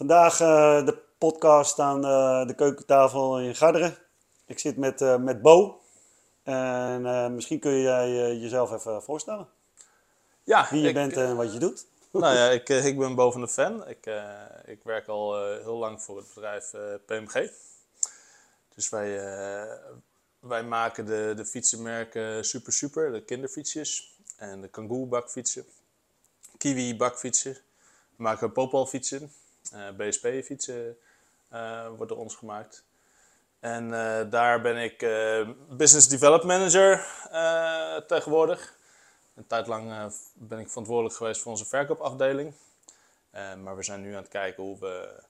Vandaag eh, de podcast aan eh, de keukentafel in Garderen. Ik zit met, eh, met Bo. En misschien kun jij jezelf even voorstellen. Ja, Wie je ik, bent en wat je doet. Nou ja, ik, ik ben Bo van de Ven. Ik, ik werk al heel lang voor het bedrijf PMG. Dus wij, wij maken de, de fietsenmerken Super Super, de kinderfietsjes. En de Kangoo bakfietsen. Kiwi bakfietsen. We maken Popal eh, BSP fietsen eh wordt door ons gemaakt. En eh, daar ben ik Business Development Manager tegenwoordig. Een tijd lang ben ik verantwoordelijk geweest voor onze verkoopafdeling. Maar we zijn nu aan het kijken hoe we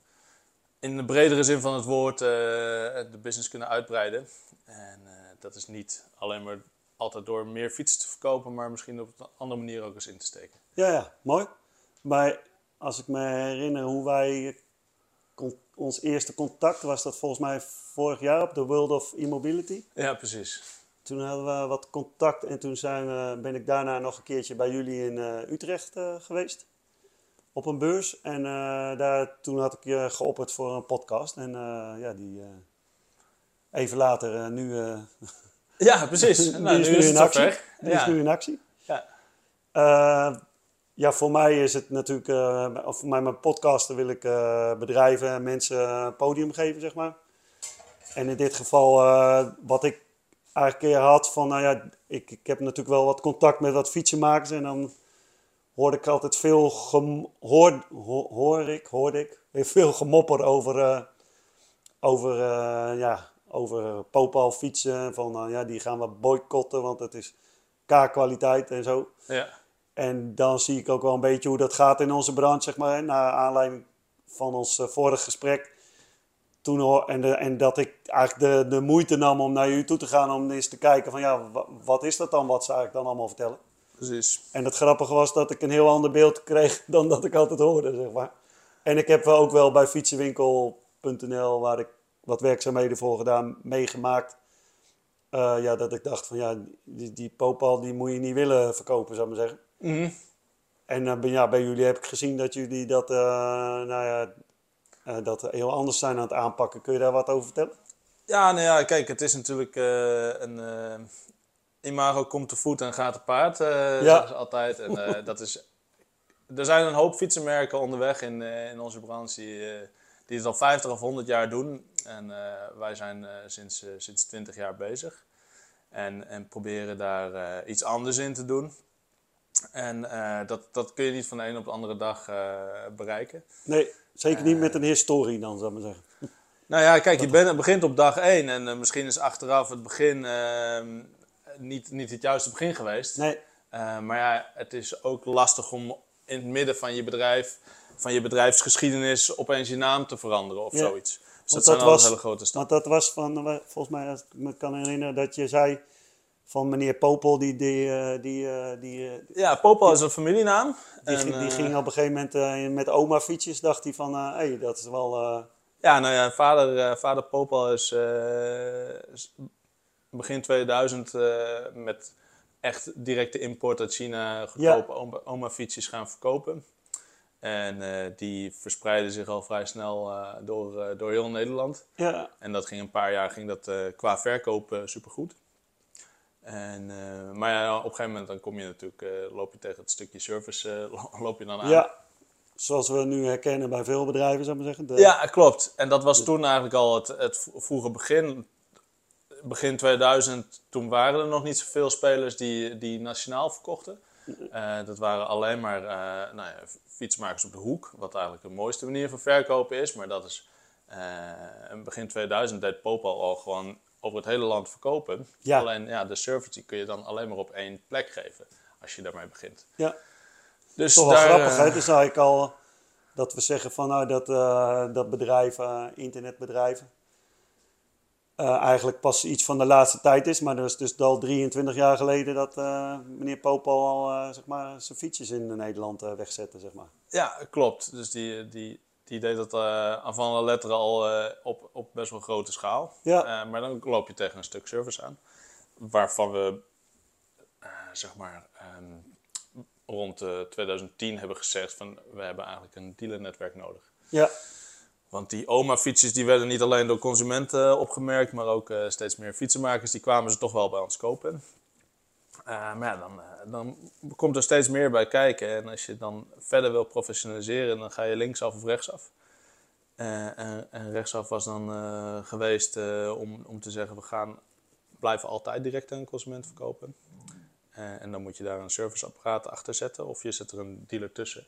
in de bredere zin van het woord de business kunnen uitbreiden. En dat is niet alleen maar altijd door meer fietsen te verkopen, maar misschien op een andere manier ook eens in te steken. Ja, ja, mooi. Maar als ik me herinner hoe wij ons eerste contact was dat volgens mij vorig jaar op de World of E-Mobility. Ja, precies. Toen hadden we wat contact en toen zijn we, ben ik daarna nog een keertje bij jullie in eh, Utrecht eh, geweest. Op een beurs. En eh, daar, toen had ik je geopperd voor een podcast. En ja, die even later, nu, Ja, precies. die nou, is nu is in actie. Die is nu in actie. Ja. Eh, ja, voor mij is het natuurlijk, eh, of voor mij mijn podcasten wil ik eh, bedrijven en mensen een podium geven, zeg maar. En in dit geval, eh, wat ik eigenlijk keer had van, nou ja, ik, ik heb natuurlijk wel wat contact met wat fietsenmakers en dan hoorde ik altijd veel, hoor, ho- hoor ik, hoorde ik, veel gemopper over, eh, over, eh, ja, over Popal fietsen. Van, nou ja, die gaan we boycotten, want het is K-kwaliteit en zo. Ja. En dan zie ik ook wel een beetje hoe dat gaat in onze branche, zeg maar. Naar aanleiding van ons eh, vorige gesprek. Toen, en, de, en dat ik eigenlijk de, de moeite nam om naar u toe te gaan om eens te kijken van ja, wa- wat is dat dan wat ze eigenlijk dan allemaal vertellen. Precies. En het grappige was dat ik een heel ander beeld kreeg dan dat ik altijd hoorde, zeg maar. En ik heb wel ook wel bij fietsenwinkel.nl, waar ik wat werkzaamheden voor gedaan, meegemaakt. Eh, ja, dat ik dacht van ja, die, die Popal die moet je niet willen verkopen, zou ik maar zeggen. Mhm. En eh, bij- ja, bij jullie heb ik gezien dat jullie dat, eh, nou ja, dat heel anders zijn aan het aanpakken. Kun je daar wat over vertellen? Ja, nou ja, kijk, het is natuurlijk een imago komt te voet en gaat te paard, ze altijd. En dat is, er zijn een hoop fietsenmerken onderweg in, in onze branche die, het al 50 of 100 jaar doen. En eh, wij zijn eh, sinds, eh, sinds 20 jaar bezig. En, en proberen daar iets anders in te doen. En dat, dat kun je niet van de een op de andere dag bereiken. Nee, zeker niet met een historie dan, zou ik maar zeggen. Nou ja, kijk, je bent, begint op dag 1 en misschien is achteraf het begin ehm, niet, niet het juiste begin geweest. Nee, maar ja, het is ook lastig om in het midden van je bedrijf, van je bedrijfsgeschiedenis, opeens je naam te veranderen of Ja. zoiets. Dus dat, zijn dat was- hele grote stappen. want dat was van, eh, volgens mij, als ik me kan herinneren, dat je zei van meneer Popel, die, die, eh, die, eh, die, Ja, Popal is een familienaam. die, En, ging, die ging op een gegeven moment met oma fietsjes, dacht hij van, hé, hey, dat is wel... Ja, nou ja, vader, vader Popal is, is begin 2000 eh, met echt directe import uit China goedkope oma, oma-fietsjes gaan verkopen. En eh, die verspreidden zich al vrij snel eh, door, eh, door heel Nederland. ja, En dat ging een paar jaar ging dat, qua verkoop supergoed. En, maar ja, op een gegeven moment dan kom je natuurlijk, loop je tegen het stukje service loop je dan aan. ja, zoals we nu herkennen bij veel bedrijven, zou ik maar zeggen. De- Ja, klopt. En dat was toen eigenlijk al het, het vroege begin. Begin 2000, toen waren er nog niet zoveel spelers die, die nationaal verkochten. Eh, dat waren alleen maar eh, nou ja, fietsmakers op de hoek, wat eigenlijk de mooiste manier van verkopen is. Maar dat is, in begin 2000 deed Popal al gewoon over het hele land verkopen. Ja. Alleen ja, de service die kun je dan alleen maar op één plek geven, als je daarmee begint. ja. Dus toch wel daar, grappig, hè? Het is eigenlijk al dat we zeggen van nou dat, dat bedrijven, internetbedrijven, eh, eigenlijk pas iets van de laatste tijd is. Maar dat is dus al 23 jaar geleden dat eh, meneer Popal al eh, zeg maar, zijn fietsjes in Nederland wegzette, zeg maar. Ja, klopt. Dus die, die, die deed dat aan van letteren al op, op best wel grote schaal. Ja. Maar dan loop je tegen een stuk service aan. Waarvan we, zeg maar, ehm, rond eh, 2010 hebben gezegd van... we hebben eigenlijk een dealernetwerk nodig. Ja, Want die oma-fietsjes die werden niet alleen door consumenten opgemerkt, maar ook eh, steeds meer fietsenmakers. Die kwamen ze toch wel bij ons kopen. Eh, maar ja, dan, eh, dan komt er steeds meer bij kijken. En als je dan verder wil professionaliseren, dan ga je linksaf of rechtsaf. Eh, en, en rechtsaf was dan eh, geweest eh, om, om te zeggen, we gaan blijven altijd direct aan een consument verkopen. Eh, en dan moet je daar een serviceapparaat achter zetten of je zet er een dealer tussen.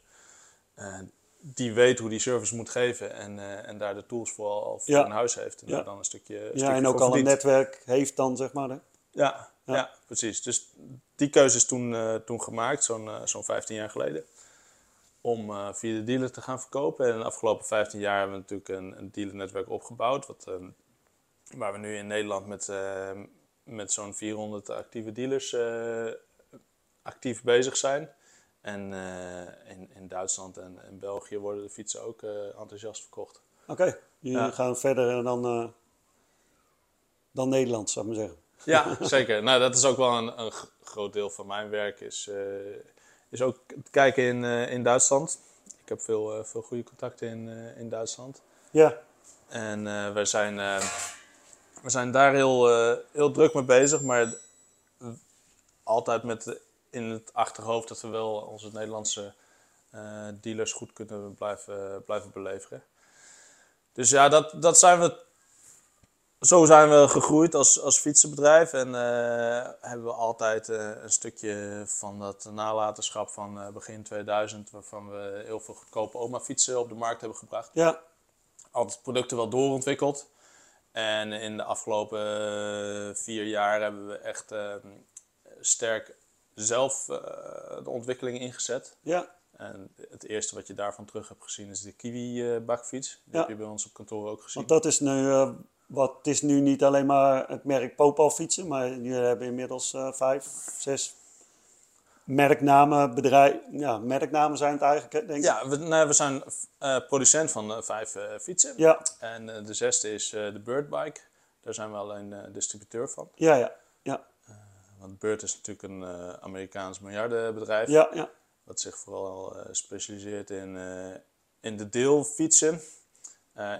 Die weet hoe die service moet geven en, eh, en daar de tools voor al voor Ja. in huis heeft. En Ja. daar dan een stukje, een Ja, stukje en ook al een netwerk heeft dan, zeg maar. Hè? Ja, Ja. ja. precies. Dus die keuze is toen, eh, toen gemaakt, zo'n eh, zo'n 15 jaar geleden. Om via de dealer te gaan verkopen. En de afgelopen 15 jaar hebben we natuurlijk een, een dealernetwerk opgebouwd. Wat, eh, waar we nu in Nederland met, eh, met zo'n 400 actieve dealers actief bezig zijn. En eh, in, in Duitsland en, en België worden de fietsen ook eh, enthousiast verkocht. Oké, jullie Ja. gaan verder dan, eh, dan Nederland, zou ik maar zeggen. Ja, zeker. Nou, dat is ook wel een, een groot deel van mijn werk. Is, is ook kijken in, in Duitsland. Ik heb veel, veel goede contacten in, in Duitsland. Ja, En eh wij zijn, we zijn daar heel, heel druk mee bezig. Maar altijd met in het achterhoofd dat we wel onze Nederlandse eh, dealers goed kunnen blijven, blijven beleveren. Dus ja, dat, dat zijn we zo zijn we gegroeid als, als fietsenbedrijf en eh, hebben we altijd eh, een stukje van dat nalatenschap van begin 2000, waarvan we heel veel goedkope oma-fietsen op de markt hebben gebracht. ja, Altijd producten wel doorontwikkeld. En in de afgelopen vier jaar hebben we echt sterk zelf eh, de ontwikkeling ingezet. ja, En het eerste wat je daarvan terug hebt gezien is de Kiwi-bakfiets. Die Ja. heb je bij ons op kantoor ook gezien. want dat is nu, eh, wat, het is nu niet alleen maar het merk Popal fietsen, maar jullie hebben inmiddels eh, vijf, zes merknamen, bedrijf, ja, merknamen zijn het eigenlijk, denk ik. Ja, we, nou, we zijn eh, producent van eh, vijf eh, fietsen. Ja, En eh, de zesde is eh, de Birdbike. Daar zijn we alleen eh, distributeur van. ja, ja, Want Bird is natuurlijk een eh, Amerikaans miljardenbedrijf. ja, ja, Wat zich vooral eh, specialiseert in, eh, in de deelfietsen.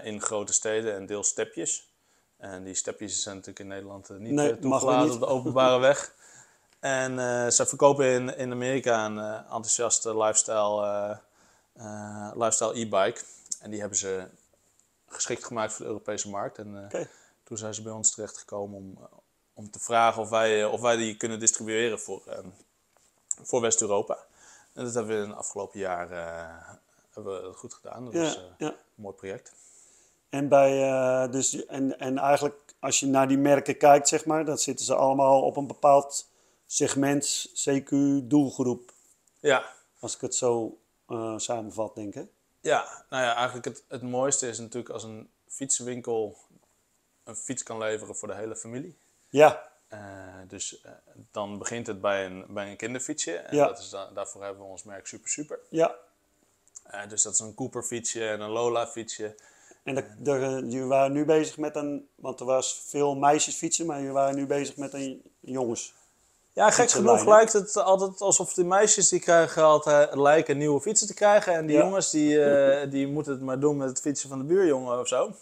in grote steden en deelstepjes. En die stepjes zijn natuurlijk in Nederland niet Nee, toegelaten niet. op de openbare weg. En ze verkopen in, in Amerika een enthousiaste lifestyle, lifestyle e-bike. En die hebben ze geschikt gemaakt voor de Europese markt. En toen zijn ze bij ons terechtgekomen om, om te vragen of wij, eh, of wij die kunnen distribueren voor, eh, voor West-Europa. En dat hebben we in de afgelopen jaar eh, hebben we dat goed gedaan. Dat Ja, eh, ja. een mooi project. En, bij, dus, en, en eigenlijk, als je naar die merken kijkt, zeg maar, dan zitten ze allemaal op een bepaald segment, CQ, doelgroep. Ja, Als ik het zo samenvat, denk ik. ja, nou ja, eigenlijk het, het mooiste is natuurlijk als een fietswinkel een fiets kan leveren voor de hele familie. Ja, Eh, dus eh, dan begint het bij een, bij een kinderfietsje. En Ja. dat is da- daarvoor hebben we ons merk Super Super. ja. Eh, dus dat is een Cooper fietsje en een Lola fietsje. En de, de, jullie waren nu bezig met een, want er was veel meisjes fietsen, maar jullie waren nu bezig met een jongens. Ja, gek genoeg lijkt het altijd alsof de meisjes die krijgen altijd lijken nieuwe fietsen te krijgen. En die Ja. jongens die, die moeten het maar doen met het fietsen van de buurjongen of zo.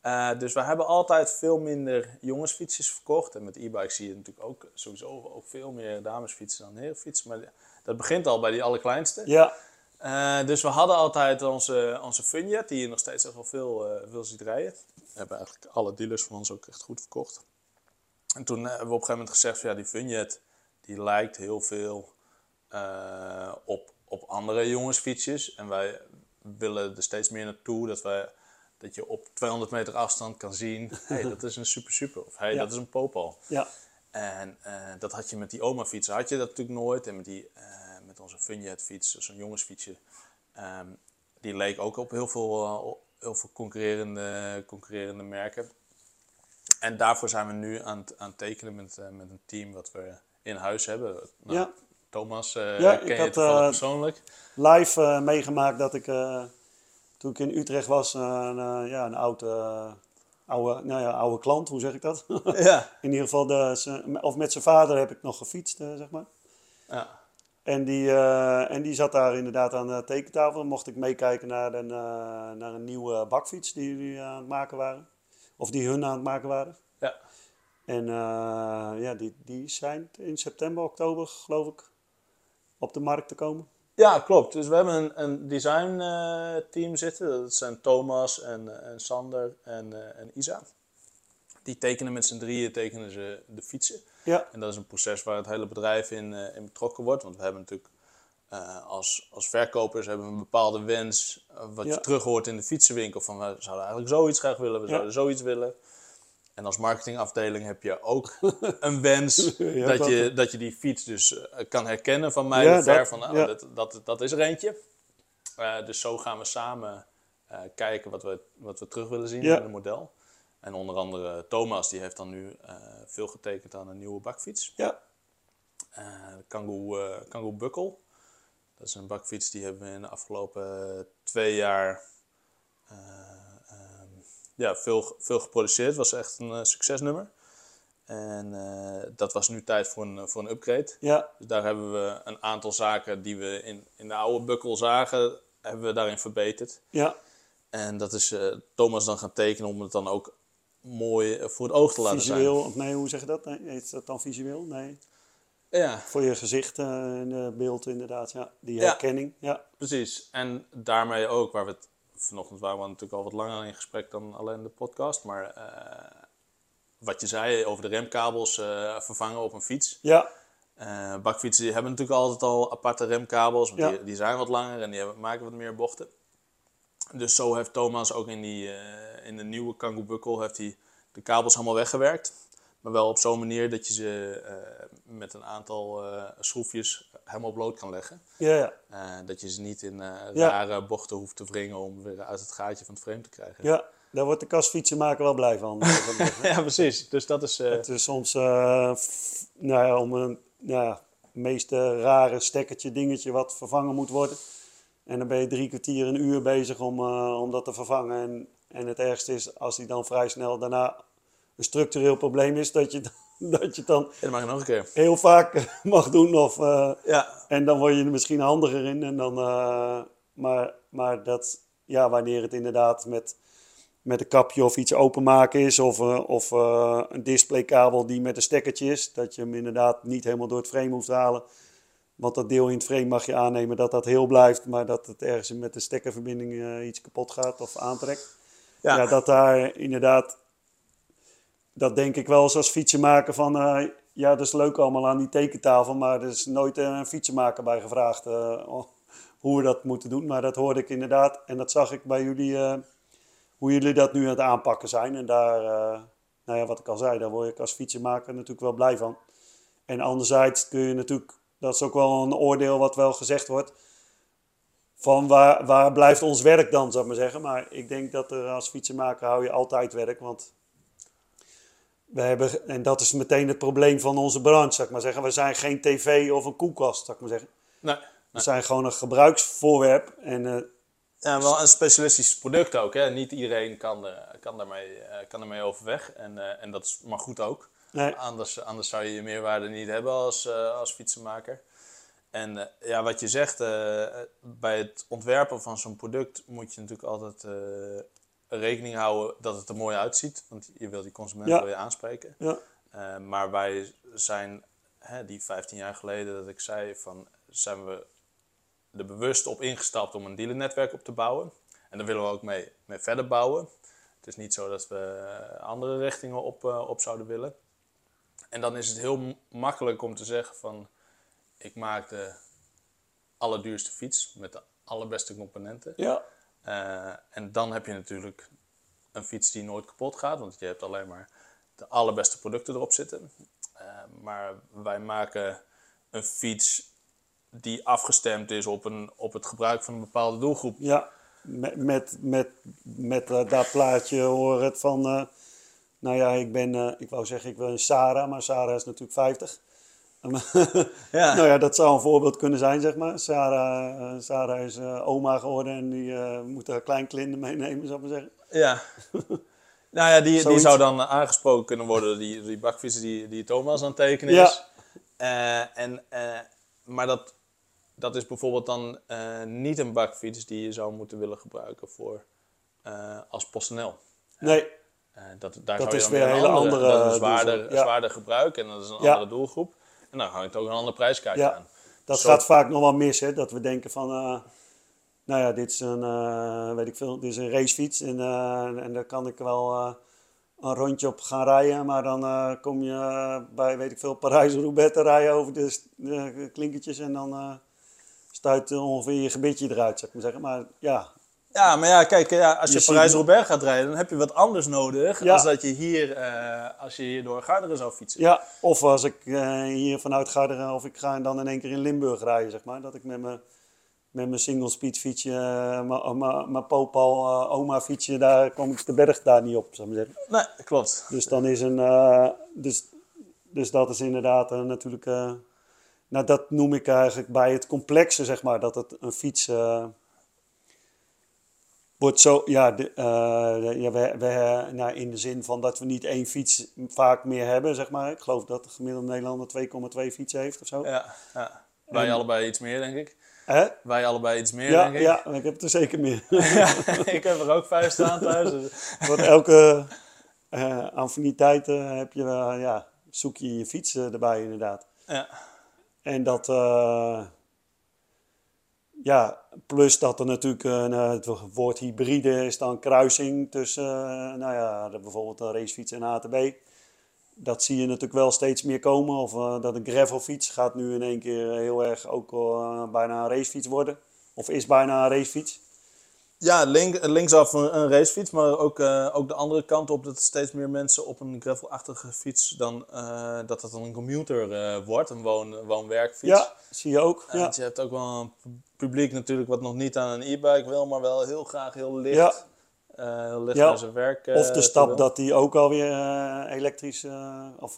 Eh, dus we hebben altijd veel minder jongensfietsjes verkocht. En met e-bikes zie je natuurlijk ook sowieso ook veel meer damesfietsen dan herenfietsen. Maar dat begint al bij die allerkleinste. Ja, Eh, dus we hadden altijd onze, onze Funjet, die je nog steeds echt wel veel, veel ziet rijden. We hebben eigenlijk alle dealers van ons ook echt goed verkocht. En toen hebben we op een gegeven moment gezegd, van, ja, die Funjet, die lijkt heel veel op, op andere jongensfietsjes. En wij willen er steeds meer naartoe dat, wij, dat je op 200 meter afstand kan zien, hey, dat is een super super. Of hey, Ja. dat is een Popal. ja, En eh, dat had je met die oma-fietsen, had je dat natuurlijk nooit. En met, die, eh, met onze Funjet-fiets, zo'n jongensfietsje, ehm, die leek ook op heel veel, eh, heel veel concurrerende, concurrerende merken. En daarvoor zijn we nu aan, het- aan het tekenen met, met een team wat we in huis hebben. Nou, Ja. Thomas Ja, ik ken je had, persoonlijk. live meegemaakt dat ik, toen ik in Utrecht was, eh, een, eh, ja, een oude, eh, oude, nou ja, oude klant, hoe zeg ik dat? ja. in ieder geval, de, of met zijn vader heb ik nog gefietst, zeg maar. ja. En die, en die zat daar inderdaad aan de tekentafel. Dan mocht ik meekijken naar een, naar een nieuwe bakfiets die jullie aan het maken waren. Of die hun aan het maken waren. Ja. En ja, die, die zijn in september, oktober, geloof ik, op de markt te komen. Ja, klopt. Dus we hebben een, een design eh, team zitten. Dat zijn Thomas en, en Sander en, eh, en Isa. Die tekenen met z'n drieën tekenen ze de fietsen. Ja, En dat is een proces waar het hele bedrijf in, eh, in betrokken wordt. Want we hebben natuurlijk eh, als, als verkopers hebben we een bepaalde wens. eh, wat Ja. je terug hoort in de fietsenwinkel. Van we zouden eigenlijk zoiets graag willen, we Ja. zouden zoiets willen. En als marketingafdeling heb je ook een wens Ja, dat, dat- je, dat je die fiets dus eh, kan herkennen van mij Ja, ver. dat- van nou, ja. dat, dat, dat is er eentje. Eh, dus zo gaan we samen eh, kijken wat we, wat we terug willen zien in het model. En onder andere Thomas, die heeft dan nu veel getekend aan een nieuwe bakfiets. ja, Kangoo, Kangoo Buckle. Dat is een bakfiets die hebben we in de afgelopen twee jaar ja, veel, veel geproduceerd. Was echt een eh, succesnummer. En eh, dat was nu tijd voor een, voor een upgrade. ja, Dus daar hebben we een aantal zaken die we in, in de oude bukkel zagen, hebben we daarin verbeterd. ja. En dat is eh, Thomas dan gaan tekenen om het dan ook mooi voor het oog te laten Visueel, of nee, hoe zeg je dat? Nee, heet dat dan visueel? Nee. zijn. Ja, Voor je gezicht en eh, beeld inderdaad, ja. Die Ja. herkenning, ja. precies. En daarmee ook, waar we het vanochtend waren we natuurlijk al wat langer in gesprek dan alleen de podcast. Maar eh, wat je zei over de remkabels eh, vervangen op een fiets. Ja, Eh, bakfietsen die hebben natuurlijk altijd al aparte remkabels, Ja. die, die zijn wat langer en die hebben, maken wat meer bochten. Dus zo heeft Thomas ook in, die, in de nieuwe Kangoo Buckle heeft hij de kabels allemaal weggewerkt. Maar wel op zo'n manier dat je ze eh, met een aantal eh, schroefjes helemaal bloot kan leggen. ja, ja. Eh, dat je ze niet in Ja. rare bochten hoeft te wringen om weer uit het gaatje van het frame te krijgen. Ja, daar wordt de kastfietsenmaker wel blij van. Ja, precies. Dus dat is... Het is soms nou ja, om een nou ja, meest eh, rare stekkertje dingetje wat vervangen moet worden. En dan ben je drie kwartier, een uur bezig om, om dat te vervangen. En, en het ergste is als die dan vrij snel daarna een structureel probleem is, dat je, dat je dan ja, mag nog een keer. heel vaak mag doen. Of, eh, Ja, en dan word je er misschien handiger in. En dan, eh, maar, maar dat, ja, wanneer het inderdaad met, met een kapje of iets openmaken is, of, eh, of eh, een displaykabel die met een stekkertje is, dat je hem inderdaad niet helemaal door het frame hoeft te halen. Want dat deel in het frame mag je aannemen dat dat heel blijft, maar dat het ergens met de stekkerverbinding eh, iets kapot gaat of aantrekt. ja. Ja, dat daar inderdaad, dat denk ik wel eens als fietsenmaker van, eh, ja, dat is leuk allemaal aan die tekentafel, maar er is nooit een fietsenmaker bij gevraagd eh, oh, hoe we dat moeten doen. Maar dat hoorde ik inderdaad en dat zag ik bij jullie, eh, hoe jullie dat nu aan het aanpakken zijn. En daar, nou ja, wat ik al zei, daar word ik als fietsenmaker natuurlijk wel blij van. En anderzijds kun je natuurlijk, dat is ook wel een oordeel wat wel gezegd wordt, van waar, waar blijft ons werk dan, zou ik maar zeggen. Maar ik denk dat er als fietsenmaker hou je altijd werk, want we hebben, en dat is meteen het probleem van onze branche, zou ik maar zeggen. We zijn geen tv of een koelkast, zou ik maar zeggen. Nee. We zijn gewoon een gebruiksvoorwerp en eh, Ja, wel een specialistisch product ook. Hè? Niet iedereen kan, er, kan, daarmee, eh, kan ermee overweg. En, eh, en dat is maar goed ook. nee, Anders, anders zou je je meerwaarde niet hebben als, eh, als fietsenmaker. En eh, ja, wat je zegt, eh, bij het ontwerpen van zo'n product moet je natuurlijk altijd eh, rekening houden dat het er mooi uitziet. Want je wilt die consument Ja. wil je aanspreken. ja, Eh, maar wij zijn, hè, die 15 jaar geleden dat ik zei, van, zijn we er bewust op ingestapt om een dealernetwerk op te bouwen. En daar willen we ook mee, mee verder bouwen. Het is niet zo dat we andere richtingen op, eh, op zouden willen. En dan is het heel makkelijk om te zeggen van, ik maak de allerduurste fiets met de allerbeste componenten. ja, Eh, en dan heb je natuurlijk een fiets die nooit kapot gaat, want je hebt alleen maar de allerbeste producten erop zitten. Eh, maar wij maken een fiets die afgestemd is op, een, op het gebruik van een bepaalde doelgroep. ja. Met, met, met, met eh, dat plaatje hoor het van, nou ja, ik ben, ik wou zeggen ik ben Sarah, maar Sarah is natuurlijk 50. Ja. Nou ja, dat zou een voorbeeld kunnen zijn, zeg maar. Sarah, eh, Sarah is eh, oma geworden en die eh, moet haar kleinklinder meenemen, zou ik maar zeggen. Ja. nou ja, die, die zou dan aangesproken kunnen worden, die, die bakfiets die, die Thomas aan het tekenen Ja. is. Eh, en, maar dat, dat is bijvoorbeeld dan niet een bakfiets die je zou moeten willen gebruiken voor, als PostNL. Nee, dat, daar Dat zou je is dan weer een hele dat is andere een zwaarder, ja. zwaarder gebruik en dat is een Ja. andere doelgroep. En dan hangt ook een andere prijskaartje Ja. aan. dat Zo- gaat vaak nog wel mis, hè. Dat we denken van, eh, nou ja, dit is een, eh, weet ik veel, dit is een racefiets. En, eh, en daar kan ik wel een rondje op gaan rijden. Maar dan kom je bij, weet ik veel, Parijs-Roubaix te rijden over de, klinkertjes. En dan stuit ongeveer je gebitje eruit, zou ik maar zeggen. Maar ja, Ja, maar ja, kijk, ja, als je, Je Parijs-Roubaix gaat rijden, dan heb je wat anders nodig Ja. als dat je hier, eh, als je hier door Garderen zou fietsen. Ja, of als ik eh, hier vanuit Garderen, of ik ga dan in één keer in Limburg rijden, zeg maar. Dat ik met mijn, met mijn single speed fietsje, eh, mijn- mijn mijn Popal eh, oma fietsje, daar kom ik de berg daar niet op, zou ik maar zeggen. Nee, klopt. Dus dan is een, dus, dus dat is inderdaad natuurlijk, nou dat noem ik eigenlijk bij het complexe, zeg maar. Dat het een fiets wordt zo, ja, de, de- ja we, we, nou, in de zin van dat we niet één fiets vaak meer hebben, zeg maar. Ik geloof dat de gemiddelde Nederlander 2,2 fietsen heeft of zo. Ja, ja. Wij En- allebei iets meer, denk ik. Hè? Wij allebei iets meer, Ja, denk ik. ja, ik heb er zeker meer. Ja, ik heb er ook vijf staan thuis. dus- Want elke eh affiniteit heb je, eh, ja, zoek je je fiets erbij inderdaad. Ja. En dat, ja, plus dat er natuurlijk eh, het woord hybride is dan kruising tussen, eh, nou ja, bijvoorbeeld een racefiets en ATB. Dat zie je natuurlijk wel steeds meer komen. Of eh, dat een gravelfiets gaat nu in één keer heel erg ook bijna een racefiets worden. Of is bijna een racefiets. Ja, link, linksaf een, een racefiets, maar ook, eh, ook de andere kant op dat steeds meer mensen op een gravelachtige fiets dan eh, dat het dan een commuter eh, wordt, een woon, woon-werkfiets. Ja, zie je ook. Ja. Want je hebt ook wel een pu- publiek natuurlijk wat nog niet aan een e-bike wil, maar wel heel graag heel licht, Ja. heel licht Ja. naar zijn werk Of de stap dat die ook alweer elektrisch of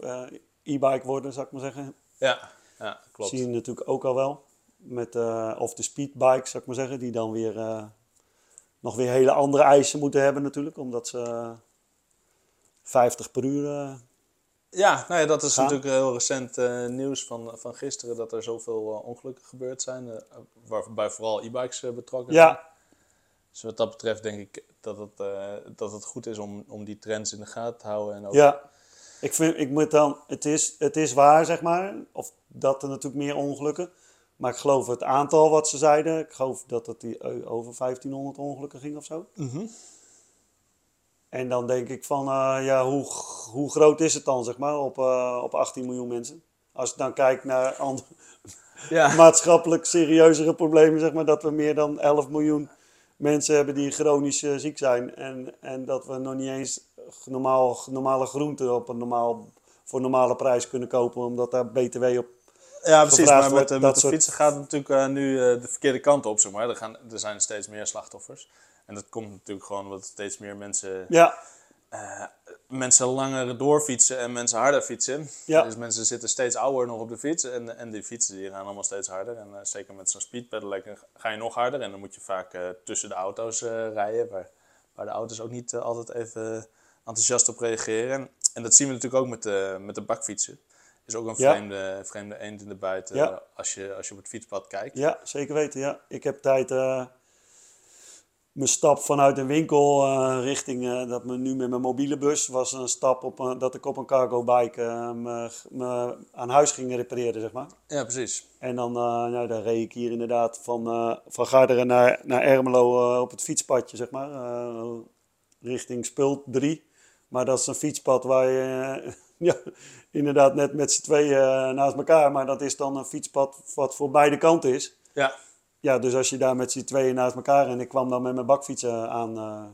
e-bike worden, zou ik maar zeggen. Ja, ja klopt. Zie je natuurlijk ook al wel. Met, of de speedbikes, zou ik maar zeggen, die dan weer nog weer hele andere eisen moeten hebben natuurlijk. Omdat ze eh, 50 per uur... eh, Ja, nou ja, dat is Gaan. natuurlijk heel recent eh, nieuws van, van gisteren dat er zoveel eh, ongelukken gebeurd zijn, eh, waarbij vooral e-bikes eh, betrokken zijn. ja, Dus wat dat betreft denk ik dat het, eh, dat het goed is om, om die trends in de gaten te houden. En ook, ja. Ik vind, ik moet dan, het is, het is waar, zeg maar. Of dat er natuurlijk meer ongelukken. Maar ik geloof het aantal wat ze zeiden. Ik geloof dat het die, eh, over 1500 ongelukken ging of zo. Mhm. En dan denk ik van, eh, ja, hoe, hoe groot is het dan, zeg maar, op, eh, op 18 miljoen mensen? Als je dan kijkt naar andere ja. maatschappelijk serieuzere problemen, zeg maar, dat we meer dan 11 miljoen mensen hebben die chronisch ziek zijn. En, en dat we nog niet eens normaal, normale groenten op een normaal, voor normale prijs kunnen kopen, omdat daar BTW op... Ja, precies. Maar met, met de soort- fietsen gaat het natuurlijk eh, nu eh, de verkeerde kant op, zeg maar. Er, gaan, er zijn steeds meer slachtoffers. En dat komt natuurlijk gewoon omdat steeds meer mensen, Ja, eh, mensen langer doorfietsen en mensen harder fietsen. Ja. Dus mensen zitten steeds ouder nog op de fiets. En, en die fietsen die gaan allemaal steeds harder. En zeker met zo'n speedpedelec ga je nog harder. En dan moet je vaak tussen de auto's rijden. Waar, waar de auto's ook niet altijd even enthousiast op reageren. En dat zien we natuurlijk ook met de, met de bakfietsen. Is ook een vreemde, vreemde eend in de Ja. als, je, als je op het fietspad kijkt. ja, zeker weten, ja. Ik heb tijd... eh, mijn stap vanuit een winkel eh, richting eh, dat me nu met mijn mobiele bus was een stap op een, dat ik op een cargo bike me, me aan huis ging repareren, zeg maar. Ja, precies. En dan, nou, dan reed ik hier inderdaad van, van Garderen naar, naar Ermelo op het fietspadje, zeg maar. richting Spult 3. Maar dat is een fietspad waar je ja, inderdaad net met z'n tweeën eh, naast elkaar. Maar dat is dan een fietspad wat voor beide kanten is. Ja, Ja, dus als je daar met z'n tweeën naast elkaar en ik kwam dan met mijn bakfietsen aan eh,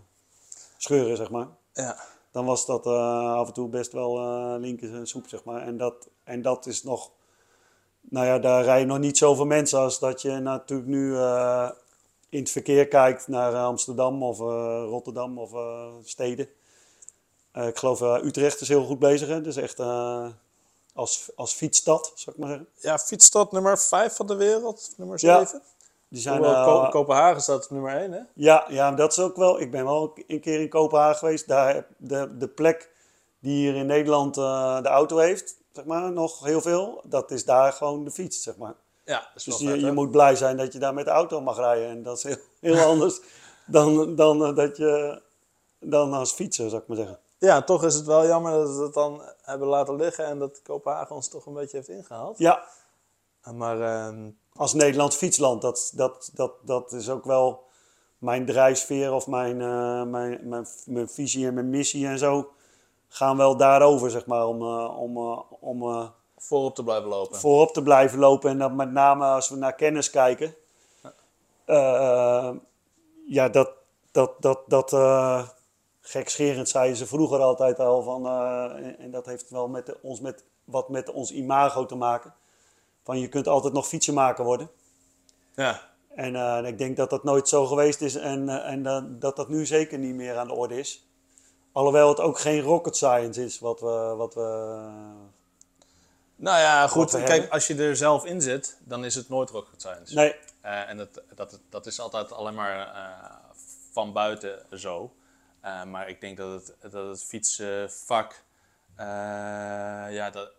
scheuren, zeg maar. ja. Dan was dat eh, af en toe best wel eh linker soep, zeg maar. En dat, en dat is nog... Nou ja, daar rijden nog niet zoveel mensen als dat je natuurlijk nu in het verkeer kijkt naar Amsterdam of Rotterdam of steden. Eh, ik geloof uh, Utrecht is heel goed bezig. Hè? Dus echt uh, als, als fietsstad, zou ik maar zeggen. Ja, fietsstad nummer 5 van de wereld, nummer Ja. 7. Die zijn, Hoewel uh, Ko Kopenhagen staat op nummer 1, hè? Ja, ja, dat is ook wel. Ik ben wel een keer in Kopenhagen geweest. Daar de, de plek die hier in Nederland uh, de auto heeft, zeg maar, nog heel veel. Dat is daar gewoon de fiets, zeg maar. Ja, dat is Dus wel je, vet, je moet blij zijn dat je daar met de auto mag rijden. En dat is heel, heel anders dan, dan, eh, dat je, dan als fietser, zou ik maar zeggen. Ja, toch is het wel jammer dat we het dan hebben laten liggen en dat Kopenhagen ons toch een beetje heeft ingehaald. Ja, Maar ehm, als Nederlands fietsland, dat, dat, dat, dat is ook wel mijn drijfveer of mijn, eh, mijn, mijn, mijn visie en mijn missie en zo. Gaan wel daarover, zeg maar, om, eh, om, eh, om voorop te blijven lopen. voorop te blijven lopen. En dat met name als we naar kennis kijken. ja, dat, dat, dat, dat gekscherend zeiden ze vroeger altijd al van, eh, en, en dat heeft wel met de- ons met, wat met ons imago te maken. Van je kunt altijd nog fietsenmaker worden. Ja, En eh, ik denk dat dat nooit zo geweest is en, eh, en dat- dat dat nu zeker niet meer aan de orde is. Alhoewel het ook geen rocket science is wat we, wat we nou ja, goed. Kijk, hebben. als je er zelf in zit, dan is het nooit rocket science. Nee, en dat, dat, dat is altijd alleen maar van buiten zo. Eh, maar ik denk dat het, dat het fietsvak, eh, ja, dat,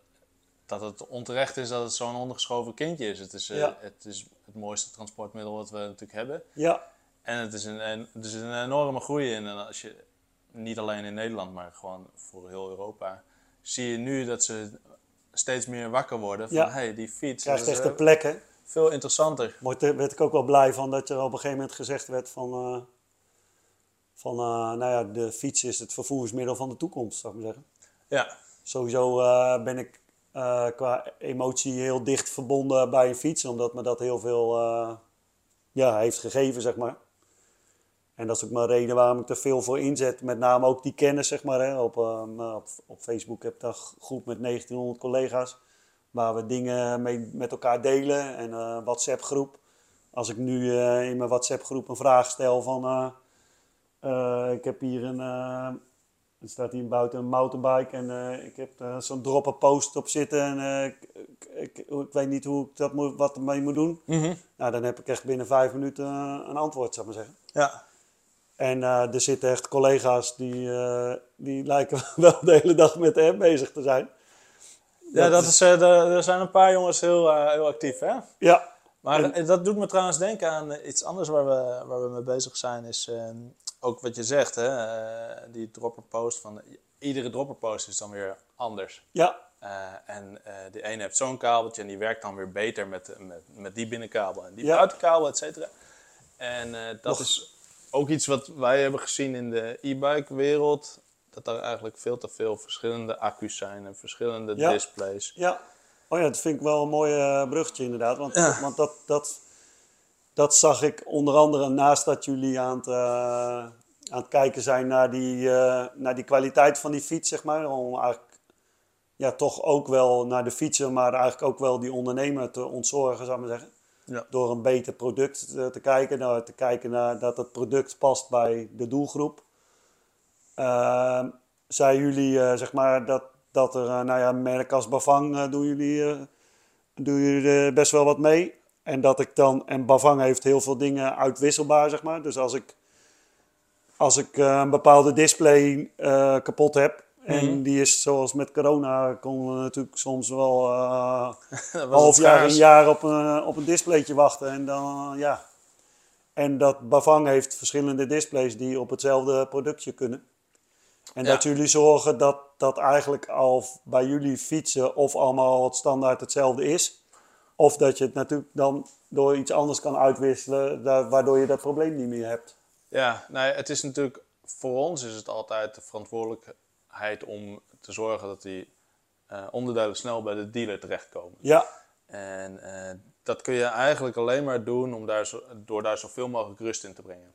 dat het onterecht is dat het zo'n ondergeschoven kindje is. Het is, eh, Ja. het is het mooiste transportmiddel wat we natuurlijk hebben. ja, En het is een, en, er is een enorme groei in. En als je, niet alleen in Nederland, maar gewoon voor heel Europa, zie je nu dat ze steeds meer wakker worden van, Ja. hey, die fiets krijgt is, echt een eh, plek hè. veel interessanter. Daar werd ik ook wel blij van dat er op een gegeven moment gezegd werd van, van eh, nou ja, de fiets is het vervoersmiddel van de toekomst, zou ik maar zeggen. Ja, Sowieso eh, ben ik eh, qua emotie heel dicht verbonden bij een fiets, omdat me dat heel veel ja, heeft gegeven, zeg maar. En dat is ook mijn reden waarom ik er veel voor inzet. Met name ook die kennis, zeg maar. Hè. Op, op, op Facebook heb ik een groep met 1900 collega's. Waar we dingen mee met elkaar delen. En een WhatsApp groep. Als ik nu in mijn WhatsApp groep een vraag stel van... eh, ik heb hier een... eh, er staat hier buiten een mountainbike en eh, ik heb zo'n dropper post op zitten. En ik, ik, ik, weet niet hoe ik dat moet, wat ermee moet doen. Mhm. Nou, dan heb ik echt binnen vijf minuten een antwoord, zou ik maar zeggen. ja. En er zitten echt collega's die, die lijken wel de hele dag met de app bezig te zijn. Ja, dat is, er, er zijn een paar jongens heel, heel actief, hè? Ja, Maar En- dat doet me trouwens denken aan iets anders waar we, waar we mee bezig zijn. Is eh, ook wat je zegt, hè? eh, die dropperpost. Van, iedere dropperpost is dan weer anders. ja, Eh, en eh de ene heeft zo'n kabeltje en die werkt dan weer beter met, met, met die binnenkabel en die Ja. buitenkabel, et cetera. En dat Nog- is ook iets wat wij hebben gezien in de e-bike wereld. Dat er eigenlijk veel te veel verschillende accu's zijn en verschillende Ja. displays. ja. Oh ja, dat vind ik wel een mooi bruggetje inderdaad. Want, Ja. want dat, dat, dat zag ik onder andere naast dat jullie aan het, eh, aan het kijken zijn naar die, eh, naar die kwaliteit van die fiets, zeg maar. Om eigenlijk ja, toch ook wel naar de fietser, maar eigenlijk ook wel die ondernemer te ontzorgen, zou ik maar zeggen. Ja. Door een beter product eh, te kijken, naar, te kijken naar dat het product past bij de doelgroep. Ehm zijn jullie, zeg maar, dat, dat er, nou ja, merk als Bavang doen jullie, doen jullie best wel wat mee. En dat ik dan, en Bavang heeft heel veel dingen uitwisselbaar, zeg maar. Dus als ik, als ik eh, een bepaalde display eh, kapot heb, en Mhm. die is zoals met corona, konden we natuurlijk soms wel was half jaar, een jaar op een, op een displaytje wachten. En dan, ja. En dat Bavang heeft verschillende displays die op hetzelfde productje kunnen. En Ja. dat jullie zorgen dat dat eigenlijk al bij jullie fietsen of allemaal het standaard hetzelfde is. Of dat je het natuurlijk dan door iets anders kan uitwisselen, waardoor je dat probleem niet meer hebt. Ja, nee, het is natuurlijk voor ons is het altijd de verantwoordelijkheid om te zorgen dat die eh, onderdelen snel bij de dealer terechtkomen. Ja, En eh, dat kun je eigenlijk alleen maar doen om daar zo, door daar zoveel mogelijk rust in te brengen.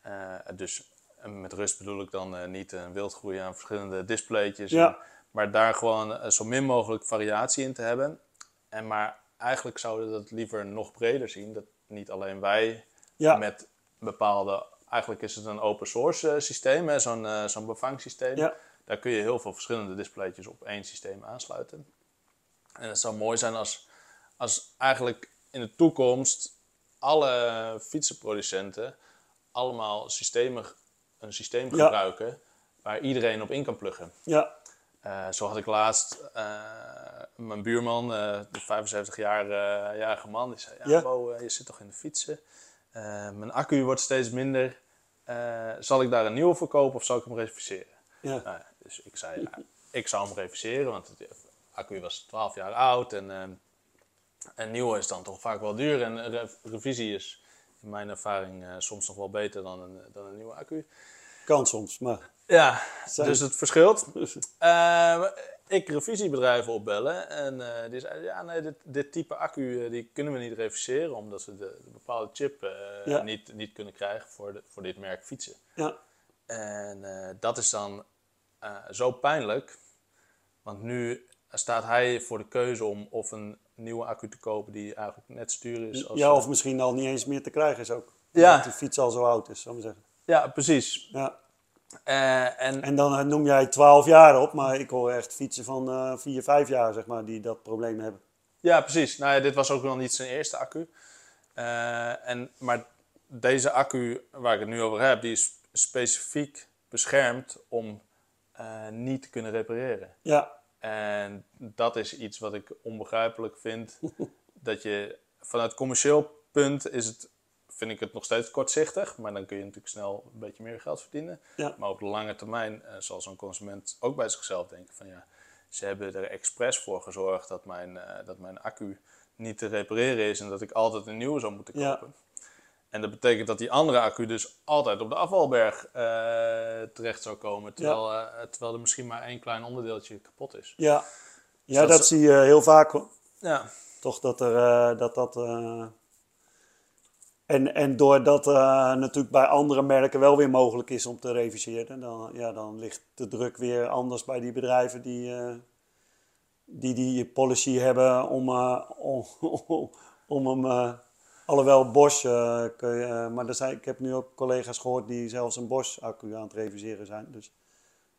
Eh, dus met rust bedoel ik dan niet een wildgroei aan verschillende displaytjes, Ja. en- maar daar gewoon zo min mogelijk variatie in te hebben. En maar eigenlijk zouden we dat liever nog breder zien. Dat niet alleen wij ja, met bepaalde. Eigenlijk is het een open source eh, systeem, hè, zo'n eh, zo'n bevangsysteem. Ja. Daar kun je heel veel verschillende displaytjes op één systeem aansluiten. En het zou mooi zijn als, als eigenlijk in de toekomst alle fietsenproducenten allemaal systemen, een systeem Ja. gebruiken waar iedereen op in kan pluggen. ja, Eh, zo had ik laatst eh, mijn buurman, eh, de 75-jarige man, die zei: Ja, Ja. Bo, je zit toch in de fietsen? Mijn accu wordt steeds minder. Zal ik daar een nieuwe voor kopen of zal ik hem reserveren? Ja. Nou dus ik zei: ja, Ik zou hem reserveren, want de accu was 12 jaar oud en een nieuwe is dan toch vaak wel duur. En een re- revisie is in mijn ervaring soms nog wel beter dan een, dan een nieuwe accu. Kan soms, maar... Ja, Zijn- dus het verschilt. Eh, ik revisiebedrijven opbellen en eh, die zeiden, ja nee, dit, dit type accu eh, die kunnen we niet reviseren omdat we de, de bepaalde chip eh, Ja. niet, niet kunnen krijgen voor, de, voor dit merk fietsen. Ja, En dat is dan zo pijnlijk, want nu staat hij voor de keuze om of een nieuwe accu te kopen die eigenlijk net stuur is. Als ja, of misschien al niet eens meer te krijgen is ook. Ja. Dat die fiets al zo oud is, zou ik zeggen. ja, precies. Ja. Eh, en En dan eh, noem jij 12 jaar op, maar ik hoor echt fietsen van eh 4, 5 jaar, zeg maar, die dat probleem hebben. Ja, precies. Nou ja, dit was ook nog niet zijn eerste accu. Eh, en, maar deze accu waar ik het nu over heb, die is specifiek beschermd om niet te kunnen repareren. Ja, En dat is iets wat ik onbegrijpelijk vind. dat je vanuit commercieel punt is het, vind ik het nog steeds kortzichtig. Maar dan kun je natuurlijk snel een beetje meer geld verdienen. Ja. Maar op de lange termijn eh, zal zo'n consument ook bij zichzelf denken van ja, ze hebben er expres voor gezorgd dat mijn, eh, dat mijn accu niet te repareren is en dat ik altijd een nieuwe zou moeten Ja. kopen. En dat betekent dat die andere accu dus altijd op de afvalberg eh, terecht zou komen. Terwijl, terwijl er misschien maar één klein onderdeeltje kapot is. ja. Ja, dat dat, is- zie je heel vaak. Ja, Toch dat er, dat dat... En, en doordat eh natuurlijk bij andere merken wel weer mogelijk is om te reviseren, dan, ja, dan ligt de druk weer anders bij die bedrijven die eh, die, die policy hebben om, eh, om, om hem. eh, alhoewel Bosch, kun je, maar er zijn, ik heb nu ook collega's gehoord die zelfs een Bosch-accu aan het reviseren zijn. Dus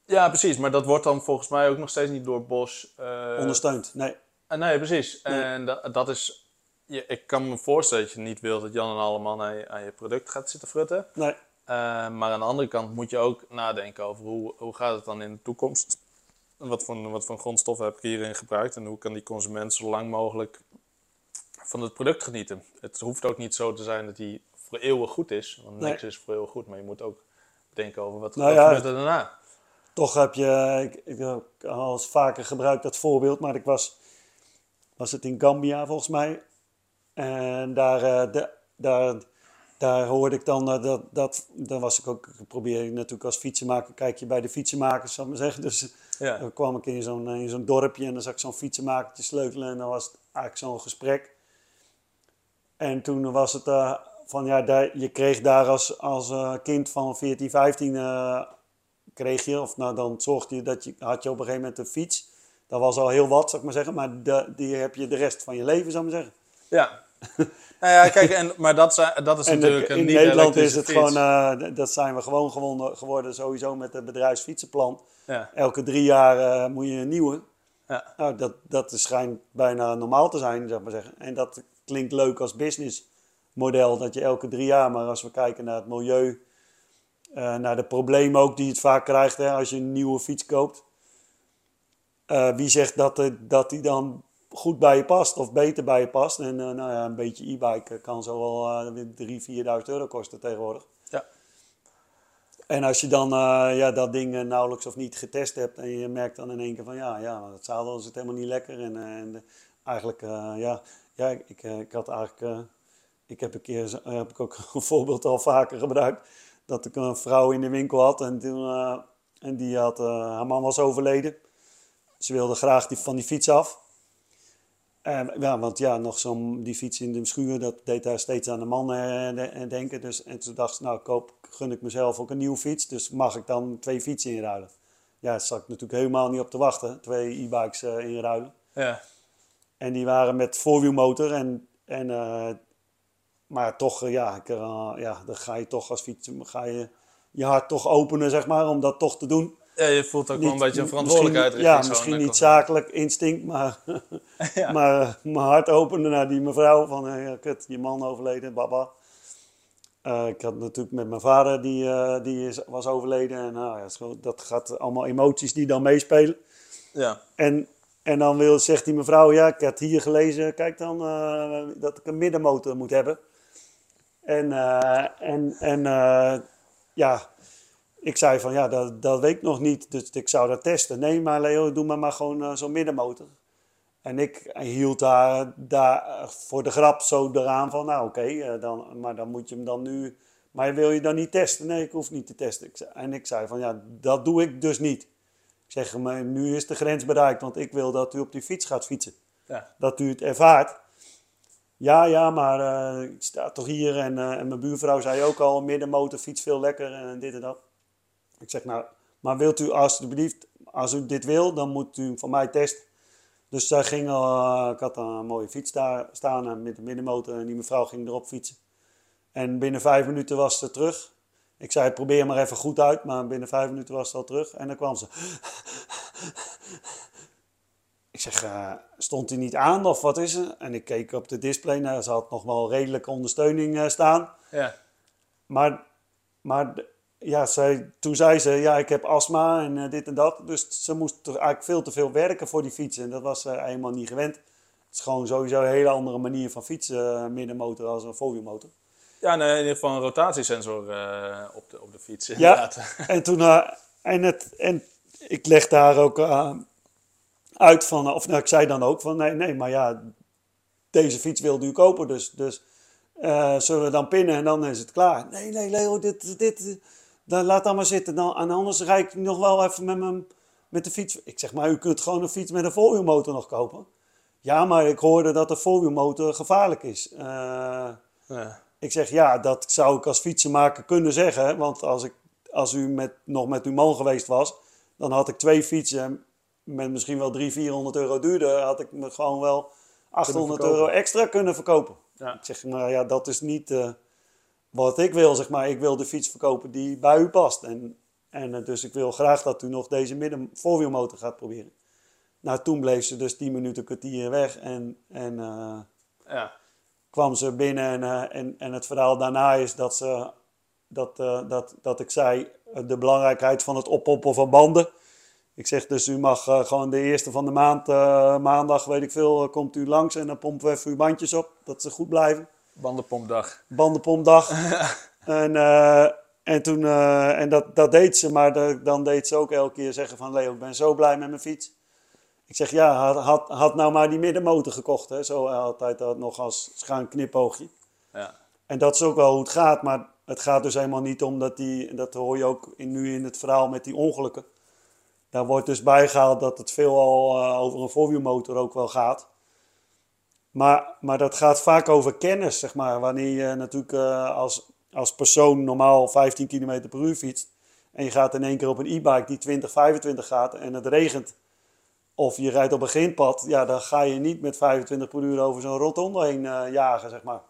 ja, precies. Maar dat wordt dan volgens mij ook nog steeds niet door Bosch ondersteund. Nee, Ah, nee, precies. Nee. En dat, dat is... Je, ik kan me voorstellen dat je niet wilt dat Jan en Alleman aan je, aan je product gaat zitten frutten. nee, Eh, maar aan de andere kant moet je ook nadenken over hoe, hoe gaat het dan in de toekomst? Wat voor, wat voor grondstoffen heb ik hierin gebruikt? En hoe kan die consument zo lang mogelijk van het product genieten? Het hoeft ook niet zo te zijn dat die voor eeuwig goed is. Want Nee. niks is voor eeuwig goed. Maar je moet ook denken over wat, Nou wat ja, gebeurt er daarna. toch heb je, ik, ik heb al eens vaker gebruikt dat voorbeeld, maar ik was, was het in Gambia volgens mij. En daar, eh, de, daar, daar hoorde ik dan, eh, dat, dat, dan was ik ook, probeer ik natuurlijk als fietsenmaker, kijk je bij de fietsenmakers, zal ik maar zeggen. Dus Ja. dan kwam ik in zo'n, in zo'n dorpje en dan zag ik zo'n fietsenmakertje sleutelen en dan was het eigenlijk zo'n gesprek. En toen was het eh, van, ja, daar, je kreeg daar als, als eh, kind van 14, 15, eh, kreeg je, of nou dan zorgde je dat je, had je op een gegeven moment een fiets. Dat was al heel wat, zou ik maar zeggen, maar de, die heb je de rest van je leven, zou ik maar zeggen. Ja. nou ja, kijk, en, maar dat, zijn, dat is En natuurlijk de- een in niet Nederland is het fiets. gewoon, eh, dat zijn we gewoon gewonnen, geworden sowieso met het bedrijfsfietsenplan. Ja. Elke drie jaar eh, moet je een nieuwe. Ja. Nou, dat, dat schijnt bijna normaal te zijn, zeg maar zeggen. En dat klinkt leuk als businessmodel, dat je elke drie jaar, maar als we kijken naar het milieu, eh, naar de problemen ook die het vaak krijgt hè, als je een nieuwe fiets koopt. Wie zegt dat, dat die dan goed bij je past of beter bij je past? En eh, nou ja, een beetje e-bike kan zo wel eh, weer 3.000, 4.000 euro kosten tegenwoordig. Ja. En als je dan eh, ja, dat ding eh, nauwelijks of niet getest hebt en je merkt dan in één keer van ja, ja het zadel zit helemaal niet lekker. En, eh, en eigenlijk, eh, ja, ja ik, eh, ik had eigenlijk, eh, ik heb een keer, heb ik ook een voorbeeld al vaker gebruikt, dat ik een vrouw in de winkel had en, toen, eh, en die had, eh, haar man was overleden. Ze wilde graag die, van die fiets af. Ja, want ja, nog zo'n die fiets in de schuur, dat deed haar steeds aan de man eh, de- eh, denken. Dus, en toen dacht ze, nou koop, gun ik mezelf ook een nieuwe fiets. Dus mag ik dan twee fietsen inruilen? Ja, daar zat ik natuurlijk helemaal niet op te wachten. Twee e-bikes eh, inruilen. Ja. En die waren met voorwielmotor. En, en, maar toch, ja, ik, ja, dan ga je toch als fiets, ga je je hart toch openen, zeg maar, om dat toch te doen. Ja, je voelt ook wel een Niet- beetje een verantwoordelijkheid. Misschien, ja, zo'n, misschien eh, niet zakelijk instinct, maar, Ja. maar eh, mijn hart opende naar die mevrouw van, eh, ja, kut, je man overleden, baba. Eh, ik had natuurlijk met mijn vader, die, eh, die is, was overleden. En nou, ja, dat gaat allemaal emoties die dan meespelen. Ja. En, en dan wil, zegt die mevrouw, ja, ik had hier gelezen, kijk dan, eh, dat ik een middenmotor moet hebben. En, eh, en, en eh, ja, ik zei van, ja, dat, dat weet ik nog niet, dus ik zou dat testen. Nee, maar Leo, doe maar maar gewoon eh, zo'n middenmotor. En ik hield daar, daar voor de grap zo eraan van, nou oké, eh, dan, maar dan moet je hem dan nu... Maar wil je dan niet testen? Nee, ik hoef niet te testen. Ik zei- en ik zei van, ja, dat doe ik dus niet. Ik zeg, maar nu is de grens bereikt, want ik wil dat u op die fiets gaat fietsen. Ja. Dat u het ervaart. Ja, ja, maar eh, ik sta toch hier en, eh, en mijn buurvrouw zei ook al, middenmotor fiets veel lekker en dit en dat. Ik zeg, nou, maar wilt u alsjeblieft, als u dit wil, dan moet u van mij testen. Dus zij ging, eh, ik had een mooie fiets daar staan eh, met de middenmotor en die mevrouw ging erop fietsen. En binnen vijf minuten was ze terug. Ik zei, probeer maar even goed uit, maar binnen vijf minuten was ze al terug. En dan kwam ze. Ik zeg, eh, stond hij niet aan of wat is er? En ik keek op de display, nou, ze had nog wel redelijke ondersteuning staan. Ja. Maar, maar ja, zij, toen zei ze, ja, ik heb astma en eh, dit en dat. Dus ze moest toch eigenlijk veel te veel werken voor die fiets. En dat was ze helemaal niet gewend. Het is gewoon sowieso een hele andere manier van fietsen, eh, middenmotor als een voorwielmotor. Ja, nee, in ieder geval een rotatiesensor eh, op, de, op de fiets. Ja, en toen, eh, en, het, en ik leg daar ook eh, uit van, of nou, ik zei dan ook van, nee, nee, maar ja, deze fiets wilde u kopen, dus, dus eh, zullen we dan pinnen en dan is het klaar. Nee, nee, Leo, dit, dit, dan laat dan maar zitten, dan, en anders rijd ik nog wel even met, mijn, met de fiets. Ik zeg, maar u kunt gewoon een fiets met een voorwielmotor nog kopen. Ja, maar ik hoorde dat de voorwielmotor gevaarlijk is. Eh, Ja. ik zeg, ja, dat zou ik als fietsenmaker kunnen zeggen. Want als, ik, als u met, nog met uw man geweest was, dan had ik twee fietsen met misschien wel 300, 400 euro duurder. Had ik me gewoon wel 800 verkopen. euro extra kunnen verkopen. Ja. Ik zeg, maar ja, dat is niet eh, wat ik wil, zeg maar. Ik wil de fiets verkopen die bij u past. En, en eh, dus ik wil graag dat u nog deze midden voorwielmotor gaat proberen. Nou, toen bleef ze dus 10 minuten, kwartier weg. En, en eh, Ja. kwam ze binnen en, eh, en, en het verhaal daarna is dat, ze, dat, dat, dat ik zei de belangrijkheid van het oppompen van banden. Ik zeg dus u mag gewoon de eerste van de maand, maandag weet ik veel, komt u langs en dan pompen we even uw bandjes op, dat ze goed blijven. Bandenpompdag. Bandenpompdag. en eh, en, toen, eh, en dat, dat deed ze, maar de- dan deed ze ook elke keer zeggen van Leo, ik ben zo blij met mijn fiets. Ik zeg ja, had, had, had nou maar die middenmotor gekocht. Hè? Zo altijd dat nog als schuin knipoogje. Ja. En dat is ook wel hoe het gaat, maar het gaat dus helemaal niet om dat die, dat hoor je ook in, nu in het verhaal met die ongelukken. Daar wordt dus bijgehaald dat het veelal eh, over een voorwielmotor ook wel gaat. Maar, maar dat gaat vaak over kennis, zeg maar. Wanneer je natuurlijk eh, als, als persoon normaal 15 km per uur fietst. En je gaat in één keer op een e-bike die 20, 25 gaat en het regent. Of je rijdt op een grindpad. Ja, dan ga je niet met 25 per uur over zo'n rotonde heen eh, jagen, zeg maar.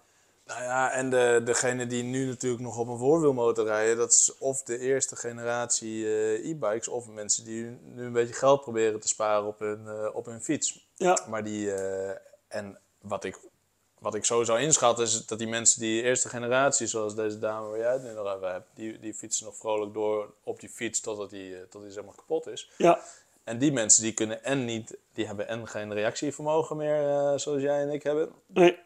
Nou ja, en de, degene die nu natuurlijk nog op een voorwielmotor rijden, dat is of de eerste generatie eh, e-bikes, of mensen die nu een beetje geld proberen te sparen op hun, op hun fiets. Ja, Maar die, en wat ik, wat ik sowieso inschat, is dat die mensen die eerste generatie, zoals deze dame waar jij het nu nog over hebt, die, die fietsen nog vrolijk door op die fiets totdat die, eh, tot die zeg maar kapot is. ja, En die mensen die kunnen en niet, die hebben en geen reactievermogen meer, eh, zoals jij en ik hebben. nee,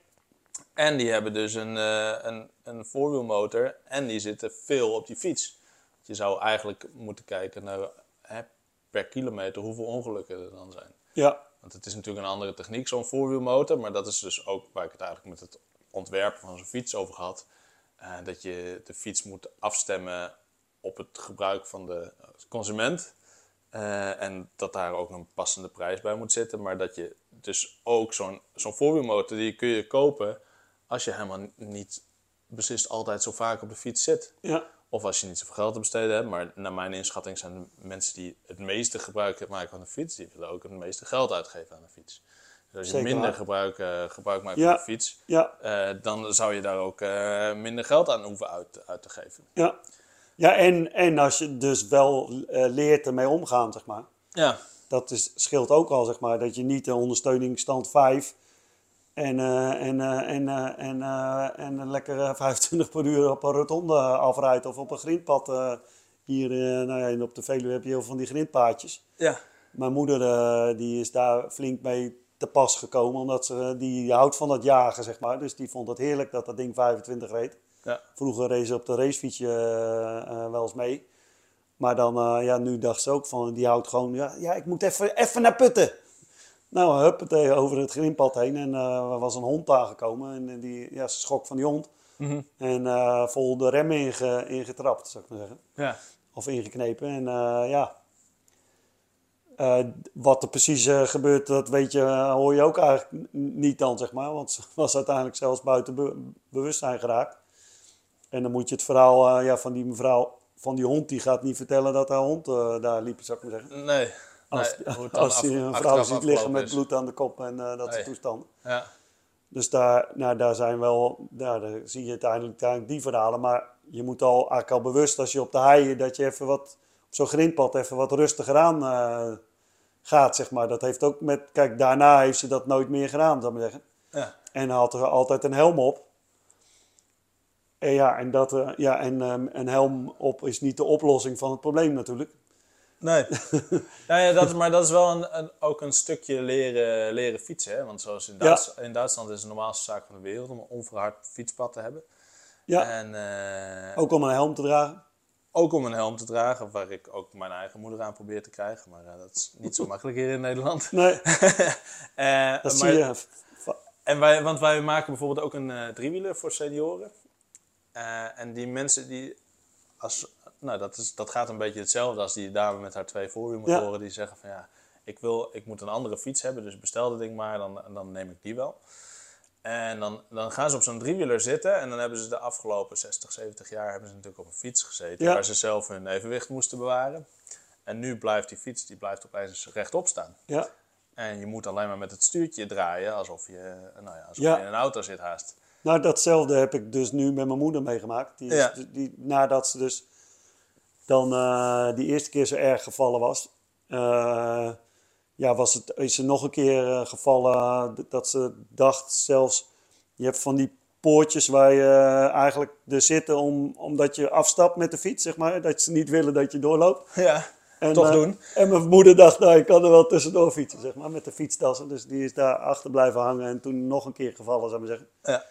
En die hebben dus een, eh, een, een voorwielmotor en die zitten veel op die fiets. Je zou eigenlijk moeten kijken naar hè, per kilometer hoeveel ongelukken er dan zijn. ja, Want het is natuurlijk een andere techniek, zo'n voorwielmotor. Maar dat is dus ook waar ik het eigenlijk met het ontwerpen van zo'n fiets over had. eh, dat je de fiets moet afstemmen op het gebruik van de consument. Eh, en dat daar ook een passende prijs bij moet zitten. Maar dat je dus ook zo'n zo'n voorwielmotor, die kun je kopen als je helemaal niet beslist altijd zo vaak op de fiets zit. ja, Of als je niet zoveel geld te besteden hebt. Maar naar mijn inschatting zijn de mensen die het meeste gebruik maken van de fiets, die willen ook het meeste geld uitgeven aan de fiets. Dus als je Zeker minder waar. gebruik, eh, gebruik maakt Ja. van de fiets, ja, eh, dan zou je daar ook eh, minder geld aan hoeven uit, uit te geven. ja. Ja, en, en als je dus wel leert ermee omgaan, zeg maar. Ja, Dat is, scheelt ook al, zeg maar. Dat je niet de ondersteuning stand 5 en, eh, en, eh, en, eh, en, en een lekkere 25 per uur op een rotonde afrijdt of op een grindpad. hier nou ja, en op de Veluwe heb je heel veel van die grindpaadjes. ja, Mijn moeder die is daar flink mee te pas gekomen, omdat ze, die houdt van het jagen, zeg maar. Dus die vond het heerlijk dat dat ding 25 reed. Ja. Vroeger reed ze op de racefietsje wel eens mee. Maar dan, ja, nu dacht ze ook van, die houdt gewoon, ja, ja ik moet even, even naar putten. Nou, huppatee, over het grimpad heen en eh, er was een hond aangekomen. En die, ja, ze schrok van die hond. Mhm. En eh, vol de remmen inge, ingetrapt, zou ik maar zeggen. Ja. Of ingeknepen. En eh, ja, wat er precies gebeurt, dat weet je, hoor je ook eigenlijk niet dan, zeg maar. Want ze was uiteindelijk zelfs buiten be- bewustzijn geraakt. En dan moet je het verhaal ja, van die mevrouw, van die hond, die gaat niet vertellen dat haar hond daar liep, zou ik maar zeggen. Nee. Als, nee, als je een vrouw ziet liggen met bloed aan de kop en eh, dat soort toestanden. Ja. Dus daar, nou, daar zijn wel, daar zie je uiteindelijk, uiteindelijk die verhalen. Maar je moet al eigenlijk al bewust als je op de hei, dat je even wat, op zo'n grindpad even wat rustiger aan eh, gaat, zeg maar. Dat heeft ook met, kijk, daarna heeft ze dat nooit meer gedaan, zou ik maar zeggen. Ja. En had er altijd een helm op. En ja, en, dat, eh, ja, en ehm, een helm op is niet de oplossing van het probleem natuurlijk. Nee. nou ja, dat, is- maar dat is wel een, een- ook een stukje leren, leren fietsen. Hè? Want zoals in, Ja. Duits, in Duitsland is het de normaalste zaak van de wereld om een onverhard fietspad te hebben. Ja, En eh, ook om een helm te dragen. ook om een helm te dragen, waar ik ook mijn eigen moeder aan probeer te krijgen. Maar eh, dat is niet zo makkelijk hier in Nederland. Nee, Eh, dat zie je. En wij, want wij maken bijvoorbeeld ook een driewieler voor senioren. En die mensen die, als, nou dat, is, dat gaat een beetje hetzelfde als die dame met haar twee voorwielmotoren. Die zeggen van ja, ik, wil, ik moet een andere fiets hebben, dus bestel dat ding maar, dan, dan neem ik die wel. En dan, dan gaan ze op zo'n driewieler zitten en dan hebben ze de afgelopen 60, 70 jaar hebben ze natuurlijk op een fiets gezeten Ja. waar ze zelf hun evenwicht moesten bewaren. En nu blijft die fiets, die blijft opeens rechtop staan. Ja, En je moet alleen maar met het stuurtje draaien alsof je, nou ja, alsof Ja. je in een auto zit haast. Nou, datzelfde heb ik dus nu met mijn moeder meegemaakt. Die, is, Ja. die nadat ze dus dan eh, die eerste keer zo erg gevallen was, eh, ja, was het, is ze nog een keer eh, gevallen dat ze dacht zelfs, je hebt van die poortjes waar je eigenlijk er zitten om, omdat je afstapt met de fiets, zeg maar. Dat ze niet willen dat je doorloopt. Ja, En, toch doen. En mijn moeder dacht, nou, ik kan er wel tussendoor fietsen, zeg maar, met de fietstassen. Dus die is daar achter blijven hangen en toen nog een keer gevallen, zou ik maar zeggen. Ja.